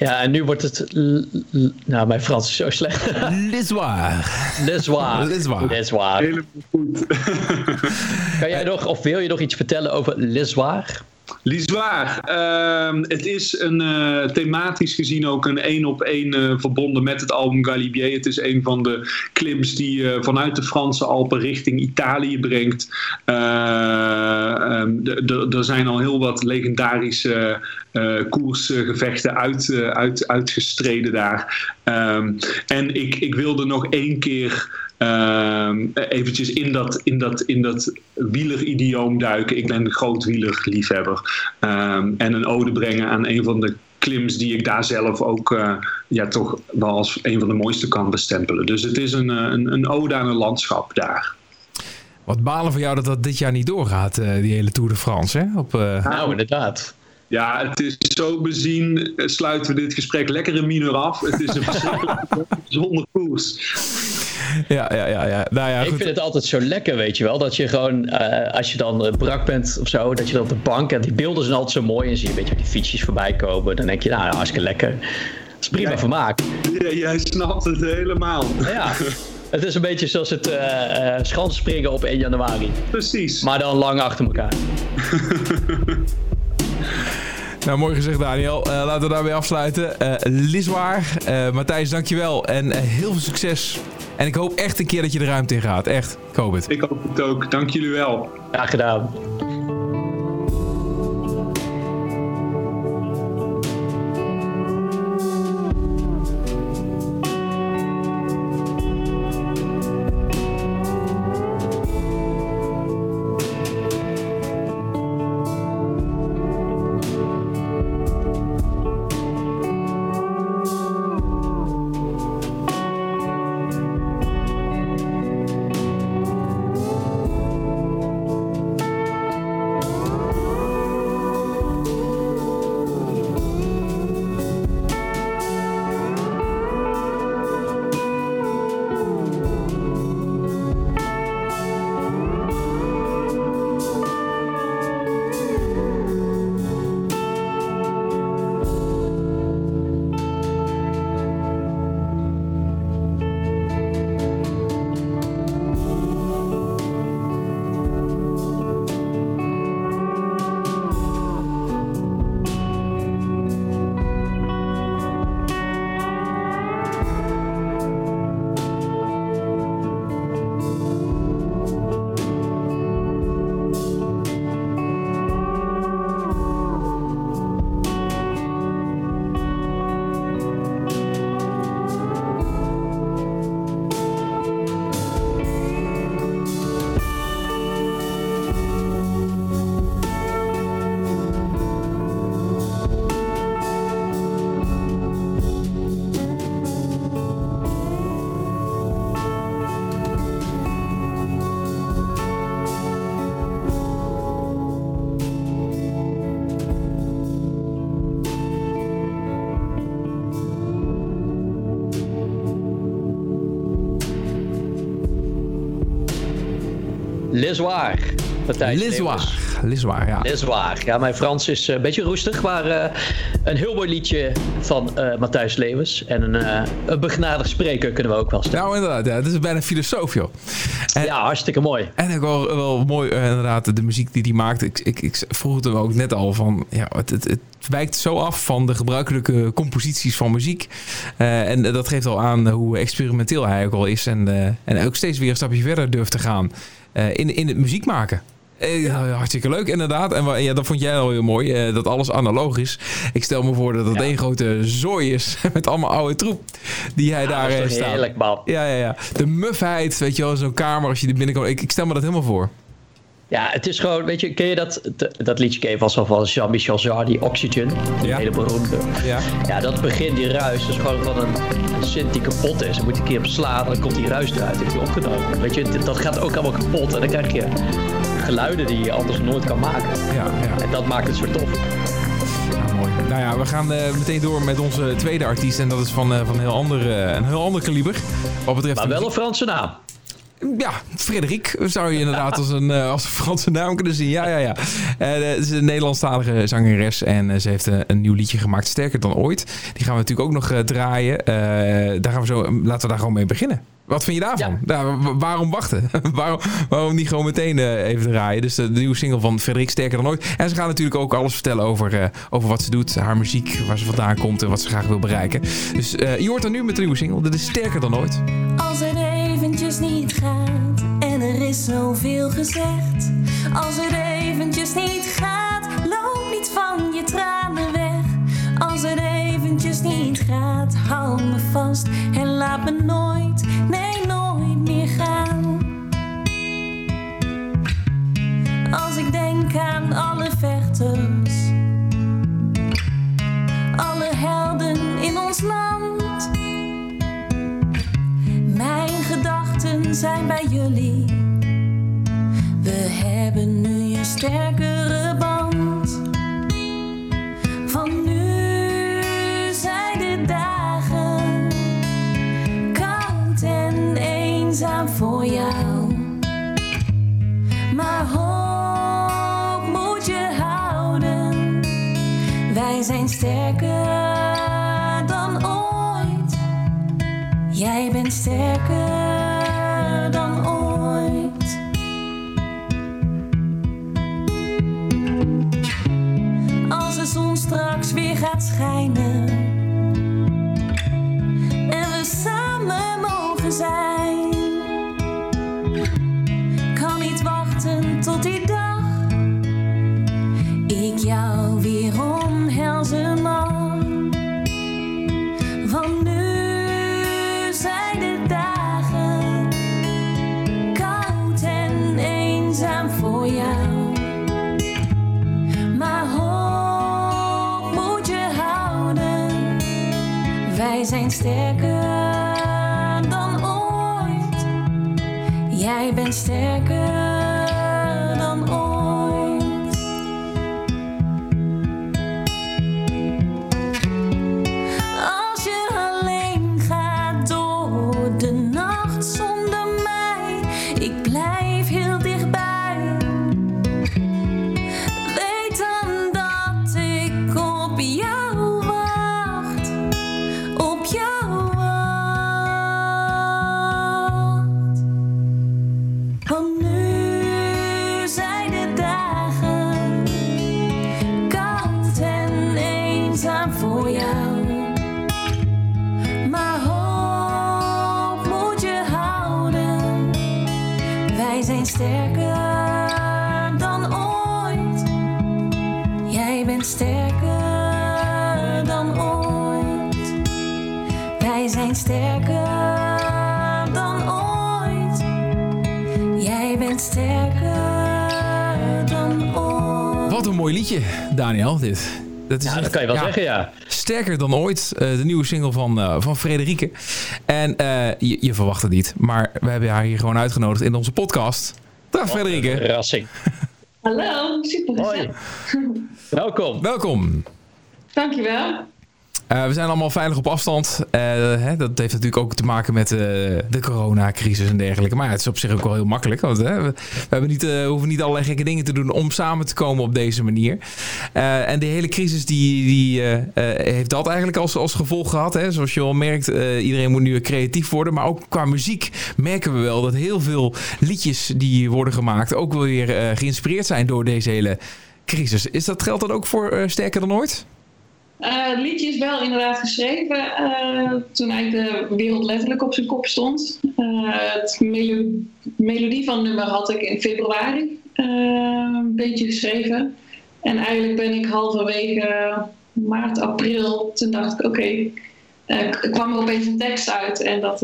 Ja, en nu wordt het... Nou, mijn Frans is zo slecht. L'Issoir. Leswaar. Leswaar. Leswaar. Helemaal goed. Kan jij nog, of wil je nog iets vertellen over Leswaar? Liswaar, ehm, het is een, eh, thematisch gezien ook een één op één eh, verbonden met het album Galibier. Het is een van de clips die eh, vanuit de Franse Alpen richting Italië brengt. Eh, ehm, er zijn al heel wat legendarische eh, koersgevechten uit, eh, uit, uitgestreden daar. Ehm, en ik, ik wilde nog één keer Ehm eventjes in dat, in dat, in dat wieleridioom duiken. Ik ben een groot wielerliefhebber. Ehm, en een ode brengen aan een van de klims die ik daar zelf ook eh, ja, toch wel als een van de mooiste kan bestempelen. Dus het is een, een, een ode aan een landschap daar. Wat balen voor jou dat dat dit jaar niet doorgaat, eh, die hele Tour de France, hè? Op, eh, Nou, inderdaad. Ja, het is zo bezien. eh, Sluiten we dit gesprek lekker in mineur af. Het is een verschrikkelijk zonder koers. ja, ja, ja, ja. Nou ja, Ik goed. vind het altijd zo lekker, weet je wel. Dat je gewoon, eh, als je dan eh, brak bent of zo, dat je dan op de bank en die beelden zijn altijd zo mooi. En zie je een beetje die fietsjes voorbij komen. Dan denk je, nou, hartstikke lekker. Dat is prima Ja. vermaak. Ja, jij snapt het helemaal. Ja, het is een beetje zoals het eh eh schanspringen op 1 januari. Precies. Maar dan lang achter elkaar. Nou, mooi gezegd, Daniel. Eh, laten we daarbij afsluiten. Eh Liswaar, eh, Matthijs, dankjewel. En heel veel succes. En ik hoop echt een keer dat je de ruimte in gaat. Echt. Ik hoop het. Ik hoop het ook. Dank jullie wel. Graag gedaan. Lesoir. Lesoir. Lesoir, ja. Lesoir. Ja, mijn Frans is een beetje roestig, maar uh, een heel mooi liedje van uh, Matthijs Leeuwens. En een, uh, een begnadigd spreker kunnen we ook wel stellen. Nou, inderdaad. Ja. Het is bijna filosoof, joh. En, ja, hartstikke mooi. En ook wel, wel mooi, inderdaad, de muziek die hij maakt. Ik, ik, ik vroeg het hem ook net al van, ja, het, het, het wijkt zo af van de gebruikelijke composities van muziek. en dat geeft al aan hoe experimenteel hij ook al is. En, en ook steeds weer een stapje verder durft te gaan in, in het muziek maken. Eh, hartstikke leuk, inderdaad. En ja, dat vond jij al heel mooi, eh, dat alles analoog is. Ik stel me voor dat het één grote zooi is met allemaal oude troep die hij daar heeft eh, staan. Heerlijk, man. Ja, ja, ja. De mufheid, weet je wel, zo'n kamer als je er binnenkomt. Ik, ik stel me dat helemaal voor. Ja, het is gewoon, weet je, ken je dat, dat liedje ken vast wel van Jean-Michel Jarre, Oxygen, ja. hele beroemde. Ja. ja, dat begin, die ruis, is gewoon van een, een Sint die kapot is. Dan moet je een keer op slaan en dan komt die ruis eruit, heb je opgenomen. Weet je, dat gaat ook allemaal kapot en dan krijg je geluiden die je anders nooit kan maken. Ja, ja. En dat maakt het zo tof. Ja, mooi. Nou ja, we gaan uh, meteen door met onze tweede artiest. En dat is van, uh, van een, heel ander, uh, een heel ander kaliber. Wat betreft maar wel een Franse naam. Ja, Frederik zou je inderdaad als een, als een Franse naam kunnen zien. Ja, ja, ja. Uh, het is een Nederlandstalige zangeres en ze heeft een nieuw liedje gemaakt, Sterker dan ooit. Die gaan we natuurlijk ook nog draaien. daar gaan we zo, laten we daar gewoon mee beginnen. Wat vind je daarvan? Ja. waarom wachten? waarom, waarom niet gewoon meteen uh, even draaien? Dus de, de, nieuwe single van Frederik Sterker dan ooit. En ze gaat natuurlijk ook alles vertellen over, uh, over wat ze doet, haar muziek, waar ze vandaan komt en wat ze graag wil bereiken. Dus uh, je hoort er nu met de nieuwe single. Dit is Sterker dan ooit. Als is zoveel gezegd. Als het eventjes niet gaat, loop niet van je tranen weg. Als het eventjes niet gaat, hou me vast en laat me nooit, nee nooit meer gaan. Als ik denk aan alle vechters, alle helden in ons land. Mijn gedachten zijn bij jullie. We hebben nu een sterkere Daniel, dit. Dat is Ja, dat kan je wel ja, zeggen, ja. Sterker dan ooit, eh, de nieuwe single van, eh van Frederike. En eh, je, je verwacht het niet, maar we hebben haar hier gewoon uitgenodigd in onze podcast. Dag Frederike, Verrassing. Hallo, super Hoi. Welkom. welkom. Dankjewel. Uh, we zijn allemaal veilig op afstand. Uh, hè, dat heeft natuurlijk ook te maken met uh, de coronacrisis en dergelijke. Maar het is op zich ook wel heel makkelijk. Want hè, we, niet, hoeven niet allerlei gekke dingen te doen om samen te komen op deze manier. en de hele crisis die, die heeft dat eigenlijk als, als gevolg gehad. Hè. Zoals je al merkt, iedereen moet nu creatief worden. Maar ook qua muziek merken we wel dat heel veel liedjes die worden gemaakt... ook wel weer geïnspireerd zijn door deze hele crisis. Is dat geldt dat ook voor Sterker dan Ooit? Uh, het liedje is wel inderdaad geschreven uh, toen eigenlijk de wereld letterlijk op zijn kop stond. Uh, het melo melodie van het nummer had ik in februari een beetje geschreven. En eigenlijk ben ik halverwege maart, april, toen dacht ik oké, okay, kwam er opeens een tekst uit en dat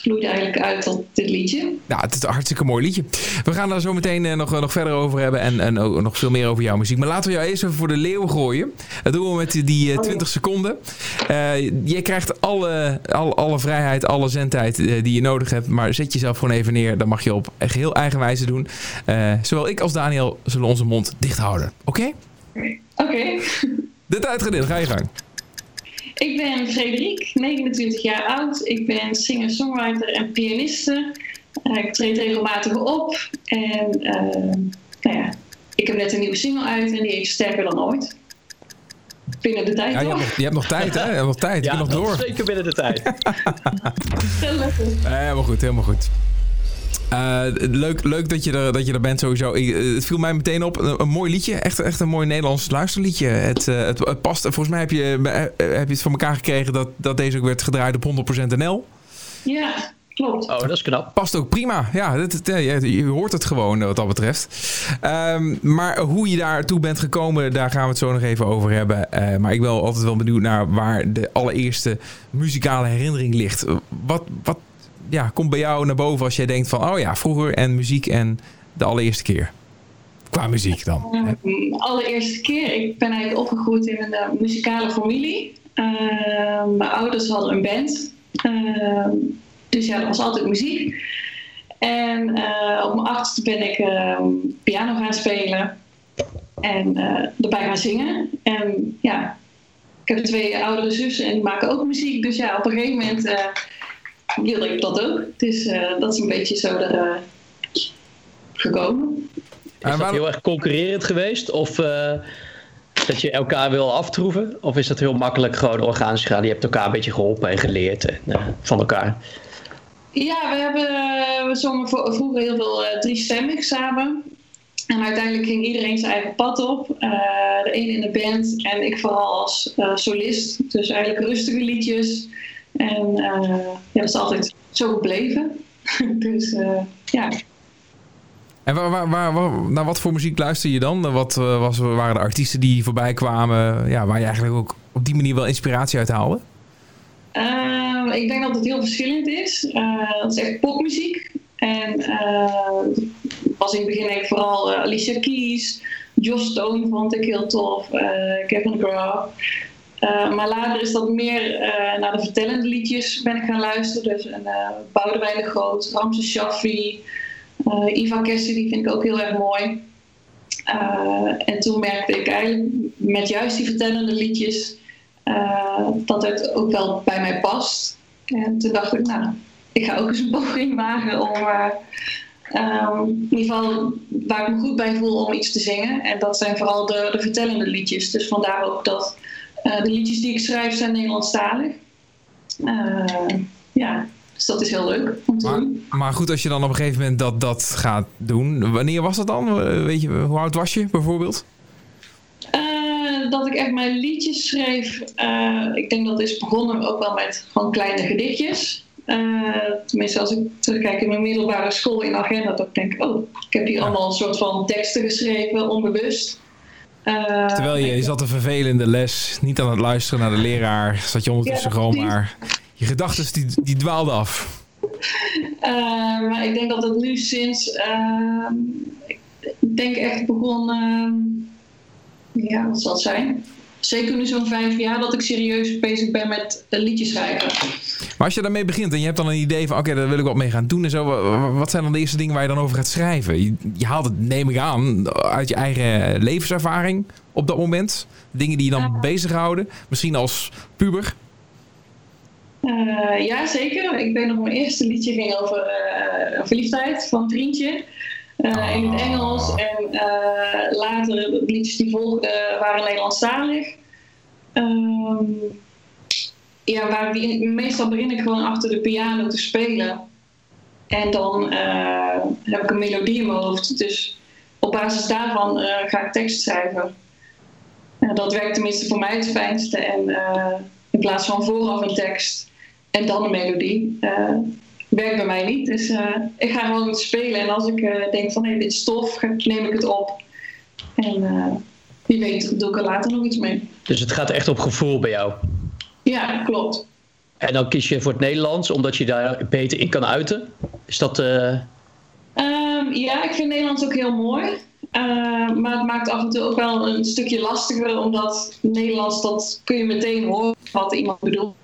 vloeide eigenlijk uit tot dit liedje. Ja, het is een hartstikke mooi liedje. We gaan daar zo meteen uh, nog, nog verder over hebben en, en ook nog veel meer over jouw muziek. Maar laten we jou eerst even voor de leeuw gooien. Dat doen we met die uh, 20 seconden. Uh, je krijgt alle, alle, alle vrijheid, alle zendtijd uh, die je nodig hebt. Maar zet jezelf gewoon even neer. Dat mag je op geheel eigen wijze doen. zowel ik als Daniel zullen onze mond dicht houden. Oké? Okay? Oké. Okay. De tijd ga je gang. Ik ben Frederik, 29 jaar oud. Ik ben singer-songwriter en pianiste. Uh, ik treed regelmatig op. En uh, nou ja, ik heb net een nieuwe single uit en die is sterker dan ooit. Binnen de tijd, ja, je, hebt nog, je hebt nog tijd, hè? Je hebt nog tijd. Je ja, nog door. zeker binnen de tijd. helemaal goed, helemaal goed. Uh, leuk, leuk dat je, er, dat je er bent sowieso. Uh, het viel mij meteen op. Een, mooi liedje. Echt, echt een mooi Nederlands luisterliedje. Het, uh, het, het, past. Volgens mij heb je, heb je het van elkaar gekregen dat, dat deze ook werd gedraaid op 100% NL. Ja, klopt. Oh, dat is knap. Past ook prima. Ja, dat, je, je hoort het gewoon wat dat betreft. Um, maar hoe je daartoe bent gekomen, daar gaan we het zo nog even over hebben. maar ik ben altijd wel benieuwd naar waar de allereerste muzikale herinnering ligt. Wat, wat ja, komt bij jou naar boven als jij denkt van... oh ja, vroeger en muziek en de allereerste keer? Qua muziek dan. Um, allereerste keer. Ik ben eigenlijk opgegroeid in een uh, muzikale familie. Uh, mijn ouders hadden een band. Uh, dus ja, dat was altijd muziek. En uh, op mijn achtste ben ik piano gaan spelen. En erbij gaan zingen. En ja, ik heb twee oudere zussen en die maken ook muziek. Dus ja, op een gegeven moment wilde ik dat ook. Dus uh, dat is een beetje zo er, uh, gekomen. Is dat heel erg concurrerend geweest? Of uh, dat je elkaar wil aftroeven? Of is dat heel makkelijk gewoon organisch gegaan? Je hebt elkaar een beetje geholpen en geleerd en, van elkaar. Ja, we, hebben, we zongen vroeger heel veel driestemmig samen. En uiteindelijk ging iedereen zijn eigen pad op. de een in de band en ik vooral als solist. Dus eigenlijk rustige liedjes. En uh, ja, dat is altijd zo gebleven. dus uh, ja. En waar, waar, waar, naar wat voor muziek luister je dan? Wat uh, was, waren de artiesten die voorbij kwamen, ja, waar je eigenlijk ook op die manier wel inspiratie uit haalde? ik denk dat het heel verschillend is. dat is echt popmuziek. En was in het begin ik vooral Alicia Keys, Joss Stone vond ik heel tof, Kevin Graff. Uh, maar later is dat meer uh, naar de vertellende liedjes ben ik gaan luisteren. Dus uh, Boudewijn de Groot, Ramses Shaffi, Iva die vind ik ook heel erg mooi. en toen merkte ik eigenlijk met juist die vertellende liedjes dat het ook wel bij mij past. En toen dacht ik, nou, ik ga ook eens een poging wagen om um, in ieder geval waar ik me goed bij voel om iets te zingen. En dat zijn vooral de, de vertellende liedjes. Dus vandaar ook dat uh, de liedjes die ik schrijf zijn Nederlandstalig. Uh, ja, dus dat is heel leuk om te maar, doen. Maar goed, als je dan op een gegeven moment dat, dat gaat doen. Wanneer was dat dan? Eh, weet je, hoe oud was je bijvoorbeeld? Uh, dat ik echt mijn liedjes schreef. ik denk dat is begonnen ook wel met gewoon kleine gedichtjes. tenminste, als ik terugkijk in mijn middelbare school in agenda, dat ik denk, oh, ik heb hier allemaal een soort van teksten geschreven, onbewust. Uh, Terwijl je, je. zat een vervelende les, niet aan het luisteren naar de leraar, zat je ondertussen gewoon maar... Je gedachten die, die dwaalden af. Uh, maar ik denk dat het nu sinds... Uh, ik denk echt begon... ja, wat zal het zijn? Zeker nu zo'n vijf jaar dat ik serieus bezig ben met uh, liedjes schrijven. Maar als je daarmee begint en je hebt dan een idee van oké, daar wil ik wat mee gaan doen en zo. Wat zijn dan de eerste dingen waar je dan over gaat schrijven? Je, je haalt het, neem ik aan, uit je eigen levenservaring op dat moment. Dingen die je dan ja. bezighouden. Misschien als puber. Uh, ja, zeker. Ik weet nog, mijn eerste liedje ging over uh, verliefdheid van Trientje. Uh, in het Engels. En later, de liedjes die volgden, waren Nederlandstalig. Um, ja, waar die, meestal begin ik gewoon achter de piano te spelen. En dan heb ik een melodie in mijn hoofd. Dus op basis daarvan ga ik tekst schrijven. dat werkt tenminste voor mij het fijnste. En in plaats van vooraf een tekst en dan een melodie. Uh, werkt bij mij niet. Dus uh, ik ga gewoon spelen. En als ik uh, denk van hé, hey, dit is tof, neem ik het op. En wie weet doe ik er later nog iets mee. Dus het gaat echt op gevoel bij jou? Ja, klopt. En dan kies je voor het Nederlands omdat je daar beter in kan uiten? Is dat... Um, ja, ik vind Nederlands ook heel mooi. maar het maakt af en toe ook wel een stukje lastiger, omdat Nederlands, dat kun je meteen horen wat iemand bedoelt.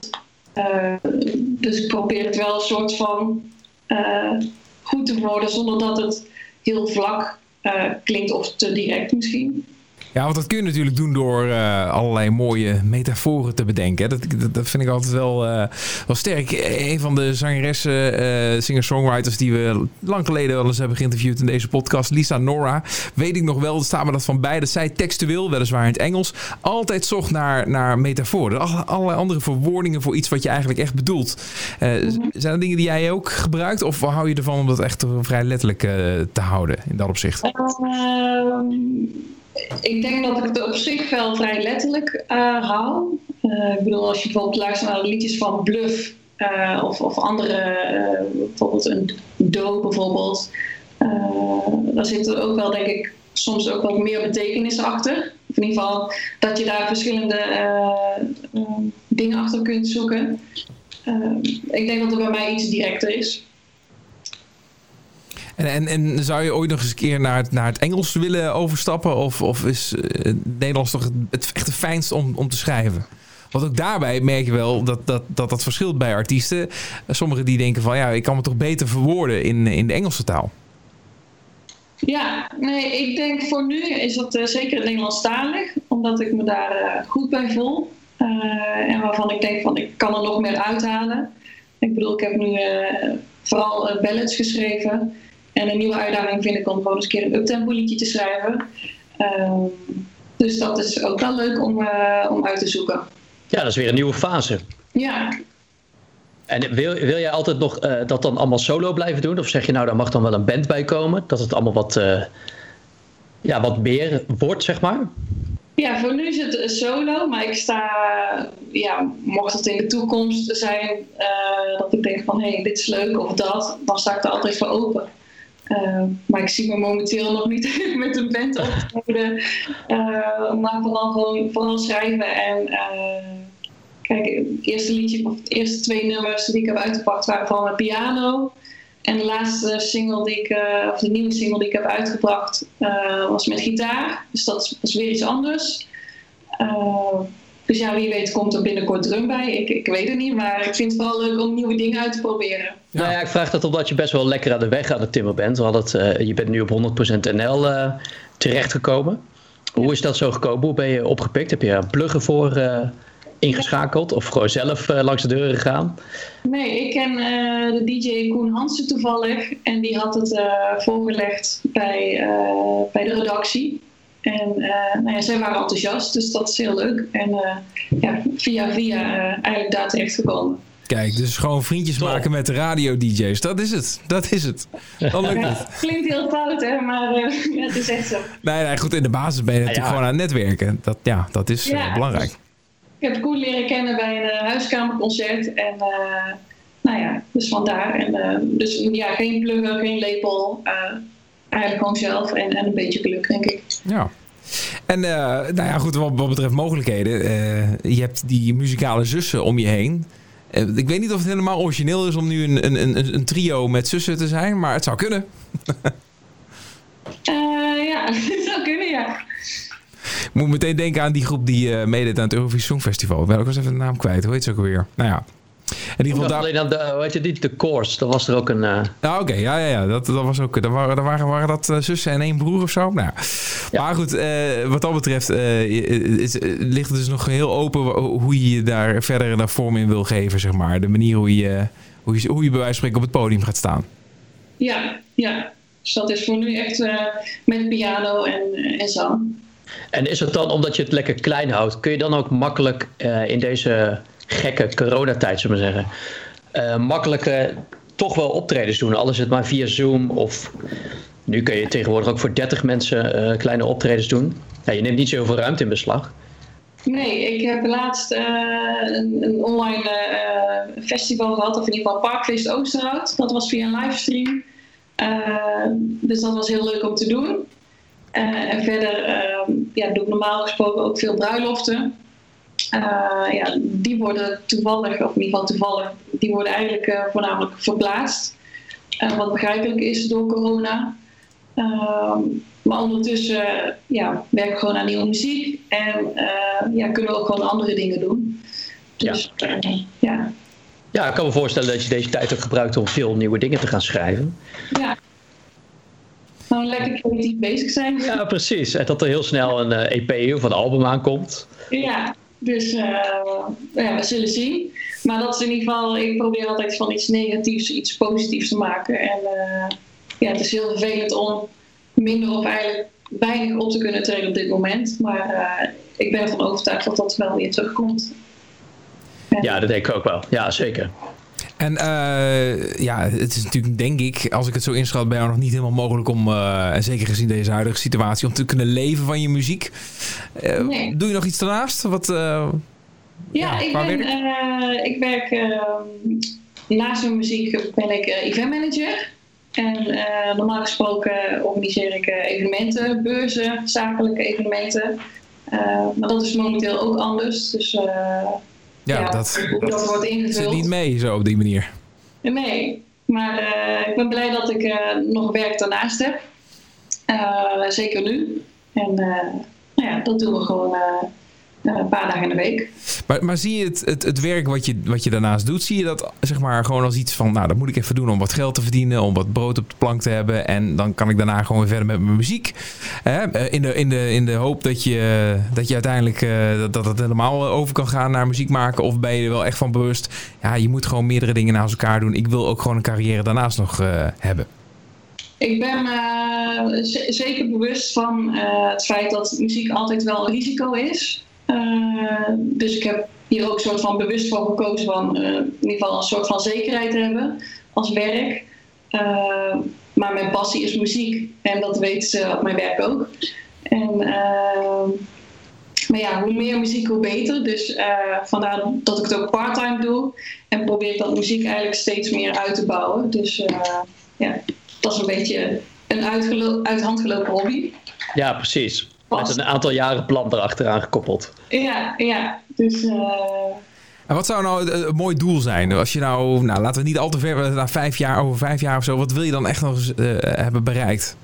Uh, dus ik probeer het wel een soort van uh, goed te worden zonder dat het heel vlak uh, klinkt of te direct misschien. Ja, want dat kun je natuurlijk doen door uh, allerlei mooie metaforen te bedenken. Dat, dat, dat vind ik altijd wel, uh, wel sterk. Een van de zangeressen, uh, singer-songwriters die we lang geleden wel eens hebben geïnterviewd in deze podcast, Lisa Nora, weet ik nog wel, staat me dat van beide. Zij textueel, weliswaar in het Engels, altijd zocht naar, naar metaforen. Alle, allerlei andere verwoordingen voor iets wat je eigenlijk echt bedoelt. Zijn er dingen die jij ook gebruikt of hou je ervan om dat echt vrij letterlijk te houden in dat opzicht? Ik denk dat ik het op zich wel vrij letterlijk uh, hou. Uh, ik bedoel, als je bijvoorbeeld luistert naar de liedjes van Bluff uh, of, of andere, bijvoorbeeld een Do bijvoorbeeld, daar zit er ook wel, denk ik, soms ook wat meer betekenis achter. Of in ieder geval dat je daar verschillende dingen achter kunt zoeken. ik denk dat het bij mij iets directer is. En, en, en zou je ooit nog eens een keer naar het, naar het Engels willen overstappen? Of, of is het Nederlands toch het, echt het fijnst om, om te schrijven? Want ook daarbij merk je wel dat dat, dat, dat verschilt bij artiesten. Sommigen die denken van ja, ik kan me toch beter verwoorden in, in de Engelse taal. Ja, nee, ik denk voor nu is dat uh, zeker Nederlandstalig. Omdat ik me daar uh, goed bij voel. En waarvan ik denk van ik kan er nog meer uithalen. Ik bedoel, ik heb nu vooral ballads geschreven. En een nieuwe uitdaging vind ik om gewoon eens een keer een uptempo liedje te schrijven. Um, dus dat is ook wel leuk om, uh, om uit te zoeken. Ja, dat is weer een nieuwe fase. Ja. En wil, wil jij altijd nog uh, dat dan allemaal solo blijven doen? Of zeg je nou, daar mag dan wel een band bij komen? Dat het allemaal wat, uh, ja, wat meer wordt, zeg maar? Ja, voor nu is het solo, maar ik sta, ja, mocht het in de toekomst zijn dat ik denk van hé, hey, dit is leuk of dat, dan sta ik er altijd voor open. Uh, maar ik zie me momenteel nog niet met een band optreden. Uh, maar vooral gewoon vooral schrijven. En uh, kijk, het eerste liedje, of de eerste twee nummers die ik heb uitgepakt waren van mijn piano. En de laatste single die ik, of de nieuwe single die ik heb uitgebracht, was met gitaar. Dus dat is weer iets anders. Dus ja, wie weet komt er binnenkort drum bij. Ik, ik weet het niet, maar ik vind het vooral leuk om nieuwe dingen uit te proberen. Ja. Nou ja, ik vraag dat omdat je best wel lekker aan de weg aan het timmer bent. We het, uh, je bent nu op 100% NL uh, terechtgekomen. Hoe is dat zo gekomen? Hoe ben je opgepikt? Heb je een pluggen voor uh, ingeschakeld of gewoon zelf uh, langs de deuren gegaan? Nee, ik ken de DJ Koen Hansen toevallig. En die had het voorgelegd bij, bij de redactie. En uh, nou ja, zij waren enthousiast, dus dat is heel leuk. En uh, ja, via via uh, eigenlijk daar terecht gekomen. Kijk, dus gewoon vriendjes maken met de radio-dj's. Dat is het. Dat is het. Dan lukt ja, het. Klinkt heel fout, hè? Maar ja, het is echt zo. Nee, nee, goed. In de basis ben je natuurlijk ja, gewoon aan het netwerken. Dat, ja, dat is belangrijk. Ik heb Koen leren kennen bij een huiskamerconcert. En nou ja, dus vandaar. En, dus ja, geen plugger, geen label eigenlijk gewoon zelf en, en een beetje geluk, denk ik. Ja. En uh, nou ja, goed, wat, wat betreft mogelijkheden. Uh, je hebt die muzikale zussen om je heen. Uh, ik weet niet of het helemaal origineel is om nu een, een, een, een trio met zussen te zijn, maar het zou kunnen. ja, het zou kunnen, ja. moet meteen denken aan die groep die meedeed aan het Eurovisie Songfestival. Ik ben ook eens even de naam kwijt. Hoe heet ze ook alweer? Nou ja. In ieder geval daar... Alleen aan de, weet je niet, de Course, dat was er ook een... Uh... Oké, ja, ja, ja, dat, dat was ook... Dat waren, dat waren, waren dat uh, zussen en één broer of zo? Nou, ja. Maar goed, uh, wat dat betreft is, ligt het dus nog heel open hoe je je daar verder naar vorm in wil geven, zeg maar. De manier hoe je, hoe je, hoe je bij wijze van spreken op het podium gaat staan. Ja, ja. Dus dat is voor nu echt met piano en, en zang. En is het dan, omdat je het lekker klein houdt, kun je dan ook makkelijk in deze gekke coronatijd, zullen we zeggen, uh, makkelijke toch wel optredens doen. Alles het maar via Zoom of nu kun je tegenwoordig ook voor 30 mensen uh, kleine optredens doen. Ja, je neemt niet zoveel ruimte in beslag. Nee, ik heb laatst een, een, online festival gehad, of in ieder geval Parkfeest Oosterhout. Dat was via een livestream. dus dat was heel leuk om te doen. en verder ja, doe ik normaal gesproken ook veel bruiloften. Uh, ja, die worden toevallig, of in ieder geval toevallig, die worden eigenlijk uh, voornamelijk verplaatst. Uh, wat begrijpelijk is door corona. Ehm, maar ondertussen ja, werken we gewoon aan nieuwe muziek en ja, kunnen we ook gewoon andere dingen doen. Dus ja. ja. Ja, ik kan me voorstellen dat je deze tijd ook gebruikt om veel nieuwe dingen te gaan schrijven. Ja. Gewoon lekker creatief bezig zijn. Ja, precies. En dat er heel snel een EP of een album aankomt. Ja, dus uh, ja, we zullen zien. Maar dat is in ieder geval, ik probeer altijd van iets negatiefs iets positiefs te maken. En uh, ja, het is heel vervelend om minder of eigenlijk weinig op te kunnen treden op dit moment. Maar uh, ik ben ervan overtuigd dat dat wel weer terugkomt. ja, dat denk ik ook wel. Ja, zeker. En uh, ja, het is natuurlijk, denk ik, als ik het zo inschat, bij jou nog niet helemaal mogelijk om, uh, en zeker gezien deze huidige situatie, om te kunnen leven van je muziek. Uh, nee. Doe je nog iets daarnaast? Wat, ja, ja, ik, ben, werk? ik werk naast mijn muziek ben ik eventmanager. En normaal gesproken organiseer ik evenementen, beurzen, zakelijke evenementen. maar dat is momenteel ook anders. Dus ja, dat, dat, wordt ingevuld. zit niet mee zo op die manier. Nee, maar uh, ik ben blij dat ik uh, nog werk daarnaast heb. Uh, zeker nu. En nou ja, dat doen we gewoon een paar dagen in de week. Maar, maar zie je het, het, het werk wat je, wat je daarnaast doet, zie je dat zeg maar gewoon als iets van, nou dat moet ik even doen om wat geld te verdienen, om wat brood op de plank te hebben en dan kan ik daarna gewoon weer verder met mijn muziek. Hè? Eh, in, de, in, de, in de hoop dat je, dat je uiteindelijk uh, dat het helemaal over kan gaan naar muziek maken of ben je er wel echt van bewust, ja je moet gewoon meerdere dingen naast elkaar doen. Ik wil ook gewoon een carrière daarnaast nog uh, hebben. Ik ben uh, zeker bewust van uh, het feit dat muziek altijd wel een risico is. Uh, dus ik heb hier ook soort van bewust voor gekozen van uh, in ieder geval een soort van zekerheid te hebben als werk. Uh, maar mijn passie is muziek en dat weet ze mijn werk ook. En, maar ja, hoe meer muziek, hoe beter. Dus vandaar dat ik het ook parttime doe en probeer ik dat muziek eigenlijk steeds meer uit te bouwen. Dus ja, dat is een beetje een uit hand gelopen hobby. Ja, precies. Met een aantal jaren plan erachteraan gekoppeld. Ja, ja. Dus... Uh... En wat zou nou een mooi doel zijn? Als je nou, nou laten we niet al te ver, na vijf jaar, over vijf jaar of zo, wat wil je dan echt nog eens uh, hebben bereikt?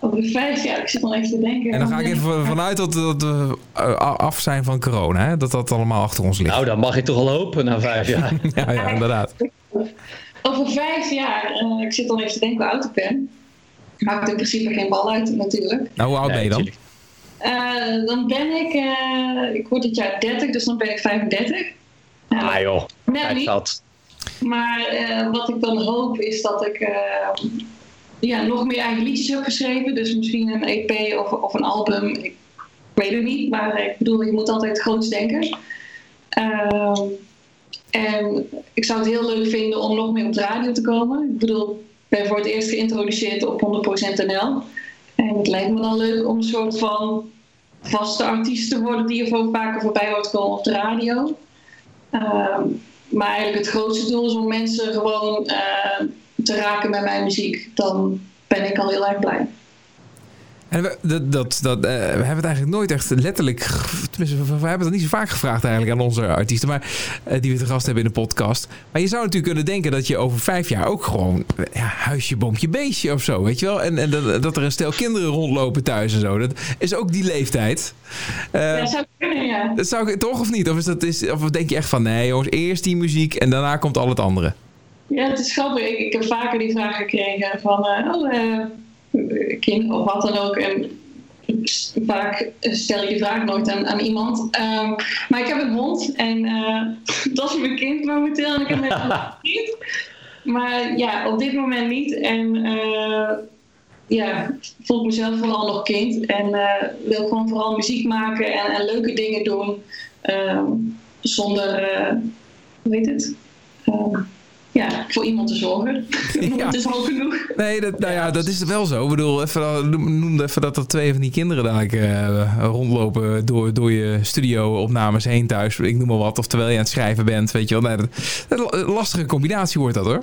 Over vijf jaar, ik zit al even te denken. En dan ga ik even vanuit dat, dat we af zijn van corona, hè? dat dat allemaal achter ons ligt. Nou, dan mag ik toch al hopen na vijf jaar. ja, ja, inderdaad. Over vijf jaar, ik zit al even te denken hoe oud ik ben. Maakt in principe geen bal uit natuurlijk. Nou, hoe oud ben je dan? Uh, dan ben ik, uh, ik word dit jaar 30, dus dan ben ik 35. Uh, ah joh, net niet. Maar eh, wat ik dan hoop is dat ik ja, nog meer eigen liedjes heb geschreven. Dus misschien een EP of, of een album. Ik weet het niet, maar ik bedoel, je moet altijd groots denken. Ehm, en ik zou het heel leuk vinden om nog meer op de radio te komen. Ik bedoel, ik ben voor het eerst geïntroduceerd op 100% NL. En het lijkt me dan leuk om een soort van vaste artiest te worden die er voor vaker voorbij wordt komen op de radio. Uh, maar eigenlijk het grootste doel is om mensen gewoon uh, te raken met mijn muziek. Dan ben ik al heel erg blij. En we, dat, dat, dat, eh, we hebben het eigenlijk nooit echt letterlijk... Tenminste, we, we hebben dat niet zo vaak gevraagd eigenlijk aan onze artiesten. Maar, eh, die we te gast hebben in de podcast. Maar je zou natuurlijk kunnen denken dat je over vijf jaar ook gewoon... Ja, huisje, boompje, beestje of zo, weet je wel? En, en dat, dat er een stel kinderen rondlopen thuis en zo. Dat is ook die leeftijd. Eh, ja, zou kunnen, ja. dat zou ik toch of niet? Of, is dat, is, of denk je echt van... Nee jongens, eerst die muziek en daarna komt al het andere. Ja, het is grappig. Ik, ik heb vaker die vraag gekregen van... eh, oh, eh, kind of wat dan ook. En vaak stel ik die vraag nooit aan, aan iemand. Ehm, maar ik heb een hond en eh, dat is mijn kind momenteel. En ik heb net een kind. Maar ja, op dit moment niet. En eh, ja, voel ik mezelf vooral nog kind. En eh, wil gewoon vooral muziek maken en, en leuke dingen doen. Ehm, zonder, hoe heet het? Ja, voor iemand te zorgen. Ja. Het is al genoeg. Nee, dat, nou ja, dat is wel zo. Ik bedoel, even, noemde even dat er twee van die kinderen dadelijk eh, rondlopen door, door je studio-opnames heen thuis. Ik noem maar wat. Of terwijl je aan het schrijven bent, weet je wel. Nee, dat, lastige combinatie wordt dat hoor.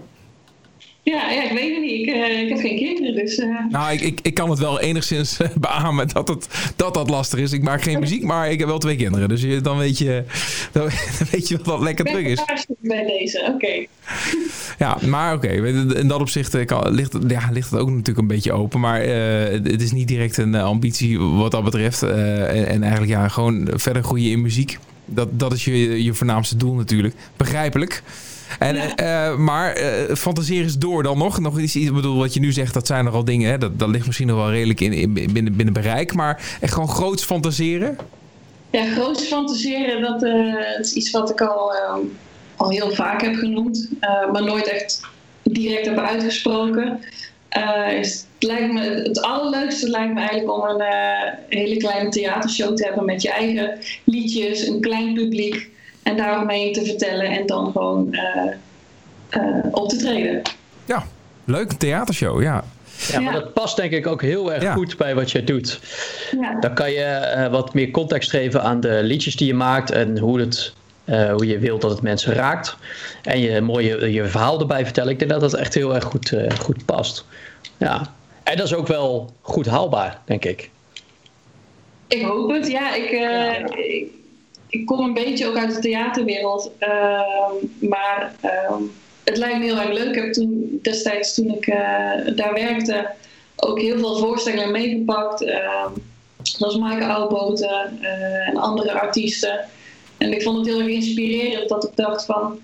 Ja, ja, ik weet het niet. Ik, eh, ik heb geen kinderen, dus... eh, Nou, ik, ik, ik kan het wel enigszins eh, beamen dat, het, dat dat lastig is. Ik maak geen muziek, maar ik heb wel twee kinderen. Dus je, dan, weet je, dan, weet je wat lekker druk is. bij deze, oké. Ja, maar oké. in dat opzicht kan, ligt, het- ja, ligt het ook natuurlijk een beetje open. Maar het is niet direct een ambitie wat dat betreft. En, en eigenlijk ja, gewoon verder groeien in muziek. Dat, dat is je, je voornaamste doel natuurlijk. Begrijpelijk. En, Ja. eh, maar eh fantaseer eens door dan nog. Nog iets, ik bedoel, wat je nu zegt, dat zijn nogal dingen. Hè? Dat, dat ligt misschien nog wel redelijk in, in, binnen, binnen bereik. Maar echt gewoon groots fantaseren. Ja, groots fantaseren, dat, eh, is iets wat ik al, al heel vaak heb genoemd, eh, maar nooit echt direct heb uitgesproken. Eh, is- het, lijkt me, het allerleukste lijkt me eigenlijk om een eh, hele kleine theatershow te hebben met je eigen liedjes, een klein publiek en daaromheen te vertellen en dan gewoon eh, eh, op te treden. Ja, leuk. Een theatershow, ja. Ja, maar Ja. dat past denk ik ook heel erg Ja. goed bij wat jij doet. Ja. Dan kan je eh, wat meer context geven aan de liedjes die je maakt en hoe, het, eh, hoe je wilt dat het mensen raakt. En je mooie je verhaal erbij vertellen. Ik denk dat dat echt heel erg goed, eh, goed past. Ja. En dat is ook wel goed haalbaar, denk ik. Ik hoop het, ja. Ik, eh, Ja. ik, ik kom een beetje ook uit de theaterwereld. ehm, maar ehm, het lijkt me heel erg leuk. Ik heb toen destijds, toen ik eh, daar werkte, ook heel veel voorstellingen meegepakt. ehm zoals Maaike Oudboten eh, en andere artiesten. En ik vond het heel erg inspirerend dat ik dacht van...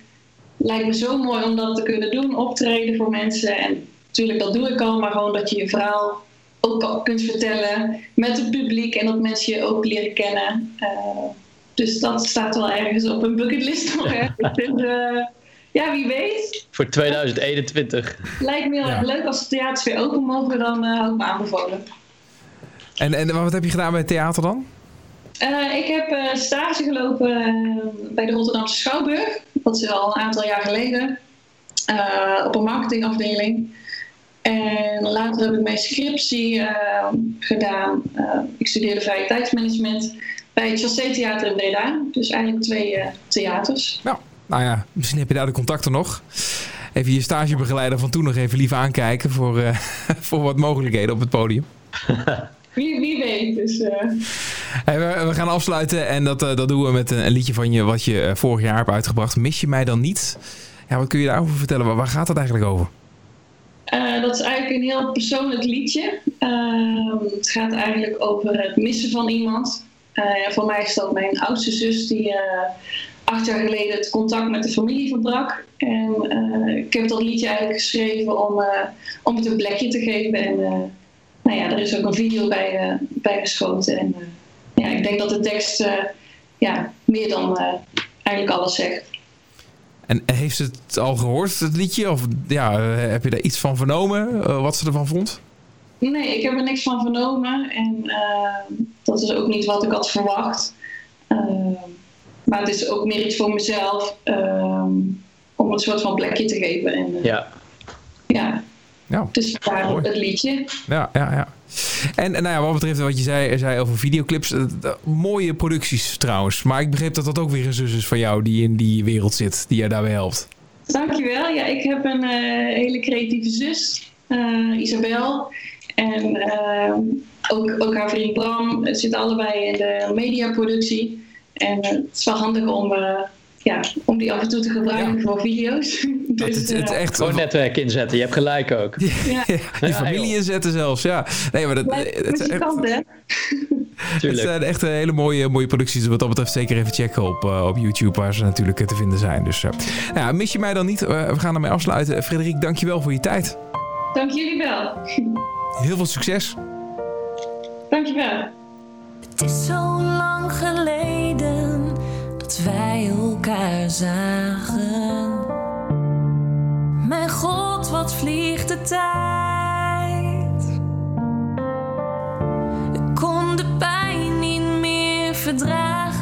Lijkt me zo mooi om dat te kunnen doen, optreden voor mensen. En natuurlijk, dat doe ik al, maar gewoon dat je je verhaal ook kunt vertellen met het publiek en dat mensen je ook leren kennen. Dus dat staat wel ergens op een bucketlist nog ergens. Dus, eh, ja, wie weet. Voor 2021. Lijkt me heel Ja. erg leuk als de theaters weer open mogen, dan eh hou ik me aanbevolen. En, en wat heb je gedaan bij het theater dan? Eh, ik heb eh, stage gelopen bij de Rotterdamse Schouwburg. Dat is al een aantal jaar geleden. eh, op een marketingafdeling. En later heb ik mijn scriptie eh, gedaan. Eh, ik studeerde vrije tijdsmanagement bij het Chassé Theater in Breda. Dus eigenlijk twee eh, theaters. Nou, nou ja, misschien heb je daar de contacten nog. Even je stagebegeleider van toen nog even lief aankijken voor, eh, voor wat mogelijkheden op het podium. Wie, wie weet. Dus, eh, Hey, we, we gaan afsluiten en dat, dat doen we met een, een liedje van je wat je vorig jaar hebt uitgebracht. Mis je mij dan niet? Ja, wat kun je daarover vertellen? Waar, waar gaat het eigenlijk over? Dat is eigenlijk een heel persoonlijk liedje. Ehm, het gaat eigenlijk over het missen van iemand. Eh, voor mij is dat mijn oudste zus die eh, acht jaar geleden het contact met de familie verbrak. En eh, ik heb dat liedje eigenlijk geschreven om, om het een plekje te geven. En nou ja, er is ook een video bij, bij geschoten. En ja, ik denk dat de tekst ja, meer dan eigenlijk alles zegt. En heeft ze het al gehoord, het liedje? Of ja, heb je daar iets van vernomen, wat ze ervan vond? Nee, ik heb er niks van vernomen en eh, dat is ook niet wat ik had verwacht. Eh, maar het is ook meer iets voor mezelf eh, om een soort van plekje te geven. En, eh, Ja. ja. Ja. Dus daar Mooi. het liedje. Ja, ja, ja. En, en nou ja, wat betreft wat je zei, zei over videoclips. eh, mooie producties trouwens. Maar ik begreep dat dat ook weer een zus is van jou die in die wereld zit. Die jou daarbij helpt. Dankjewel. Ja, ik heb een eh, hele creatieve zus, eh, Isabel. En eh, ook, ook haar vriend Bram zitten allebei in de mediaproductie. En eh, het is wel handig om, eh, ja, om die af en toe te gebruiken Ja. voor video's. Dus, het, het eh, echt Gewoon netwerk inzetten, je hebt gelijk ook. ja, je familie inzetten zelfs, ja. Nee, maar dat, maar het, muzikant, hè? het zijn echt hele mooie, mooie producties. Wat dat betreft zeker even checken op, eh, op YouTube, waar ze natuurlijk eh, te vinden zijn. Dus eh, nou ja, mis je mij dan niet? Eh, we gaan ermee afsluiten. Frederik, dankjewel voor je tijd. Dank jullie wel. Heel veel succes. Dankjewel. Het is zo lang geleden dat wij elkaar zagen. Mijn god, wat vliegt de tijd. Ik kon de pijn niet meer verdragen.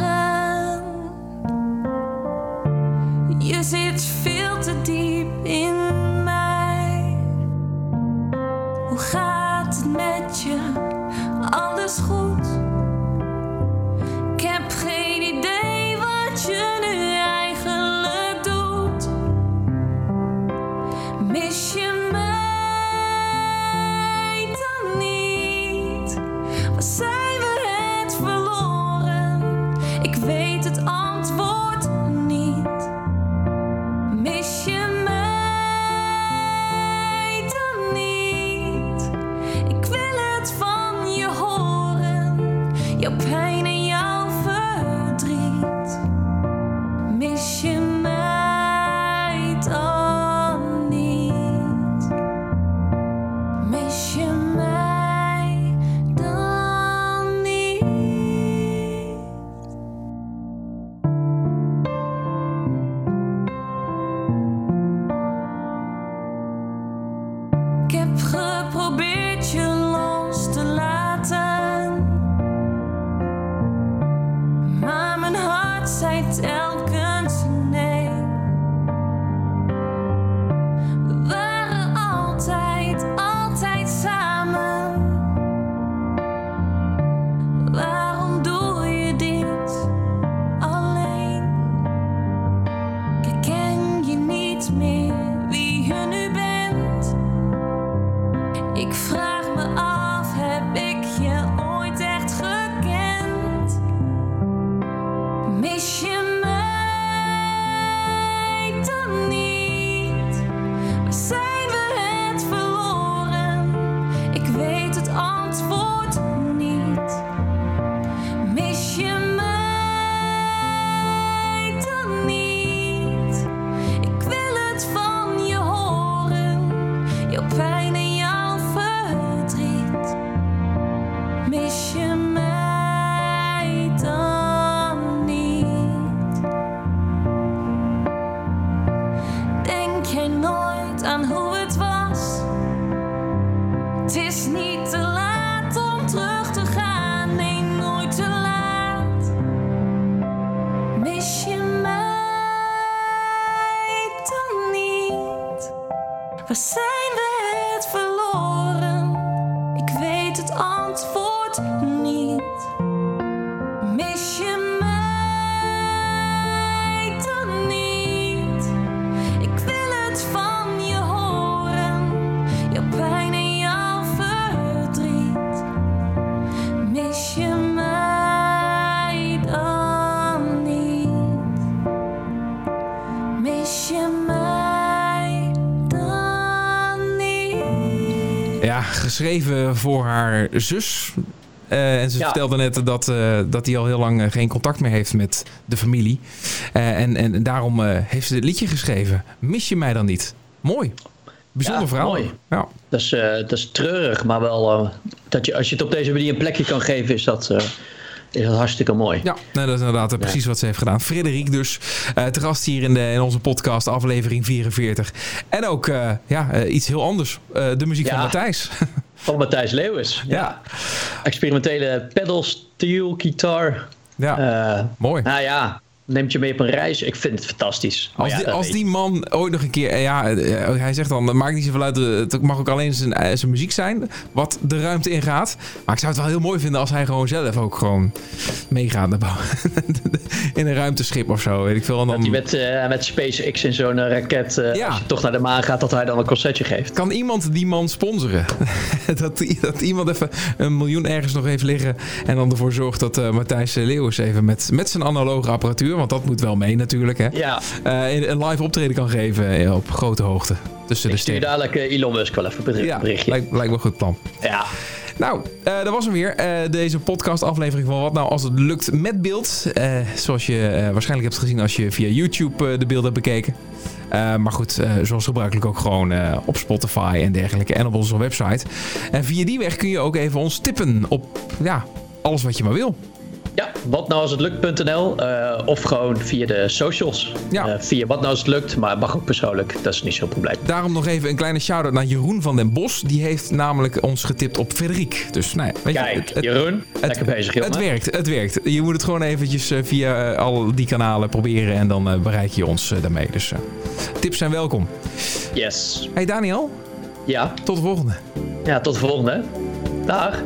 Zei telkens geschreven voor haar zus. Eh, en ze Ja. vertelde net dat, eh, dat hij al heel lang eh, geen contact meer heeft met de familie. En, en daarom heeft ze dit liedje geschreven. Mis je mij dan niet? Mooi. Bijzonder Ja, verhaal. mooi. Ja. Dat is, dat is treurig, maar wel dat je, als je het op deze manier een plekje kan geven, is dat, is dat hartstikke mooi. Ja, nou, dat is inderdaad precies wat ze heeft gedaan. Frederik dus, te gast hier in, de, in onze podcast, aflevering 44. En ook ja, iets heel anders. De muziek Ja. van Matthijs. Van Matthijs Leeuwis. ja, Experimentele pedal, steel, gitaar. ja Eh, mooi. nou ja, neemt je mee op een reis. Ik vind het fantastisch. Als, ja, die, dat als die man ooit nog een keer... eh, Ja, eh, hij zegt dan, het maakt niet zoveel uit. eh, Het mag ook alleen zijn, eh, zijn muziek zijn. Wat de ruimte ingaat. Maar ik zou het wel heel mooi vinden als hij gewoon zelf ook gewoon meegaat. naar bouwen. In een ruimteschip of zo. Weet ik veel. En Dat hij met, eh, met SpaceX in zo'n eh, raket, eh, Ja. als je toch naar de maan gaat, dat hij dan een concertje geeft. Kan iemand die man sponsoren? dat, dat iemand even een miljoen ergens nog heeft liggen. En dan ervoor zorgt dat eh, Matthijs Leeuwens even met, met zijn analoge apparatuur. Want dat moet wel mee natuurlijk. Hè, Ja, eh, een live optreden kan geven eh, op grote hoogte. Tussen ik de stuur dadelijk eh, Elon Musk wel even een bericht- Ja, berichtje. lijkt, lijkt me een goed plan. Ja, Nou, eh, dat was hem weer. Deze podcast aflevering van Wat Nou Als Het Lukt met beeld. Zoals je waarschijnlijk hebt gezien als je via YouTube de beelden hebt bekeken. Maar goed, zoals gebruikelijk ook gewoon op Spotify en dergelijke. En op onze website. En via die weg kun je ook even ons tippen op ja, alles wat je maar wil. Ja wat nou als het lukt.nl eh, of gewoon via de socials. Ja. Eh, via wat nou als het lukt, maar het mag ook persoonlijk. Dat is niet zo'n probleem. Daarom nog even een kleine shout-out naar Jeroen van den Bos. Die heeft namelijk ons getipt op Frederik. Dus nee, weet je, Kijk, het- het- Jeroen, lekker bezig, jongen. Het werkt, het werkt. Je moet het gewoon eventjes eh, via al die kanalen proberen en dan bereik je ons daarmee. Dus tips zijn welkom. Yes. Hey Daniel, Ja, tot de volgende. ja tot de volgende. Dag.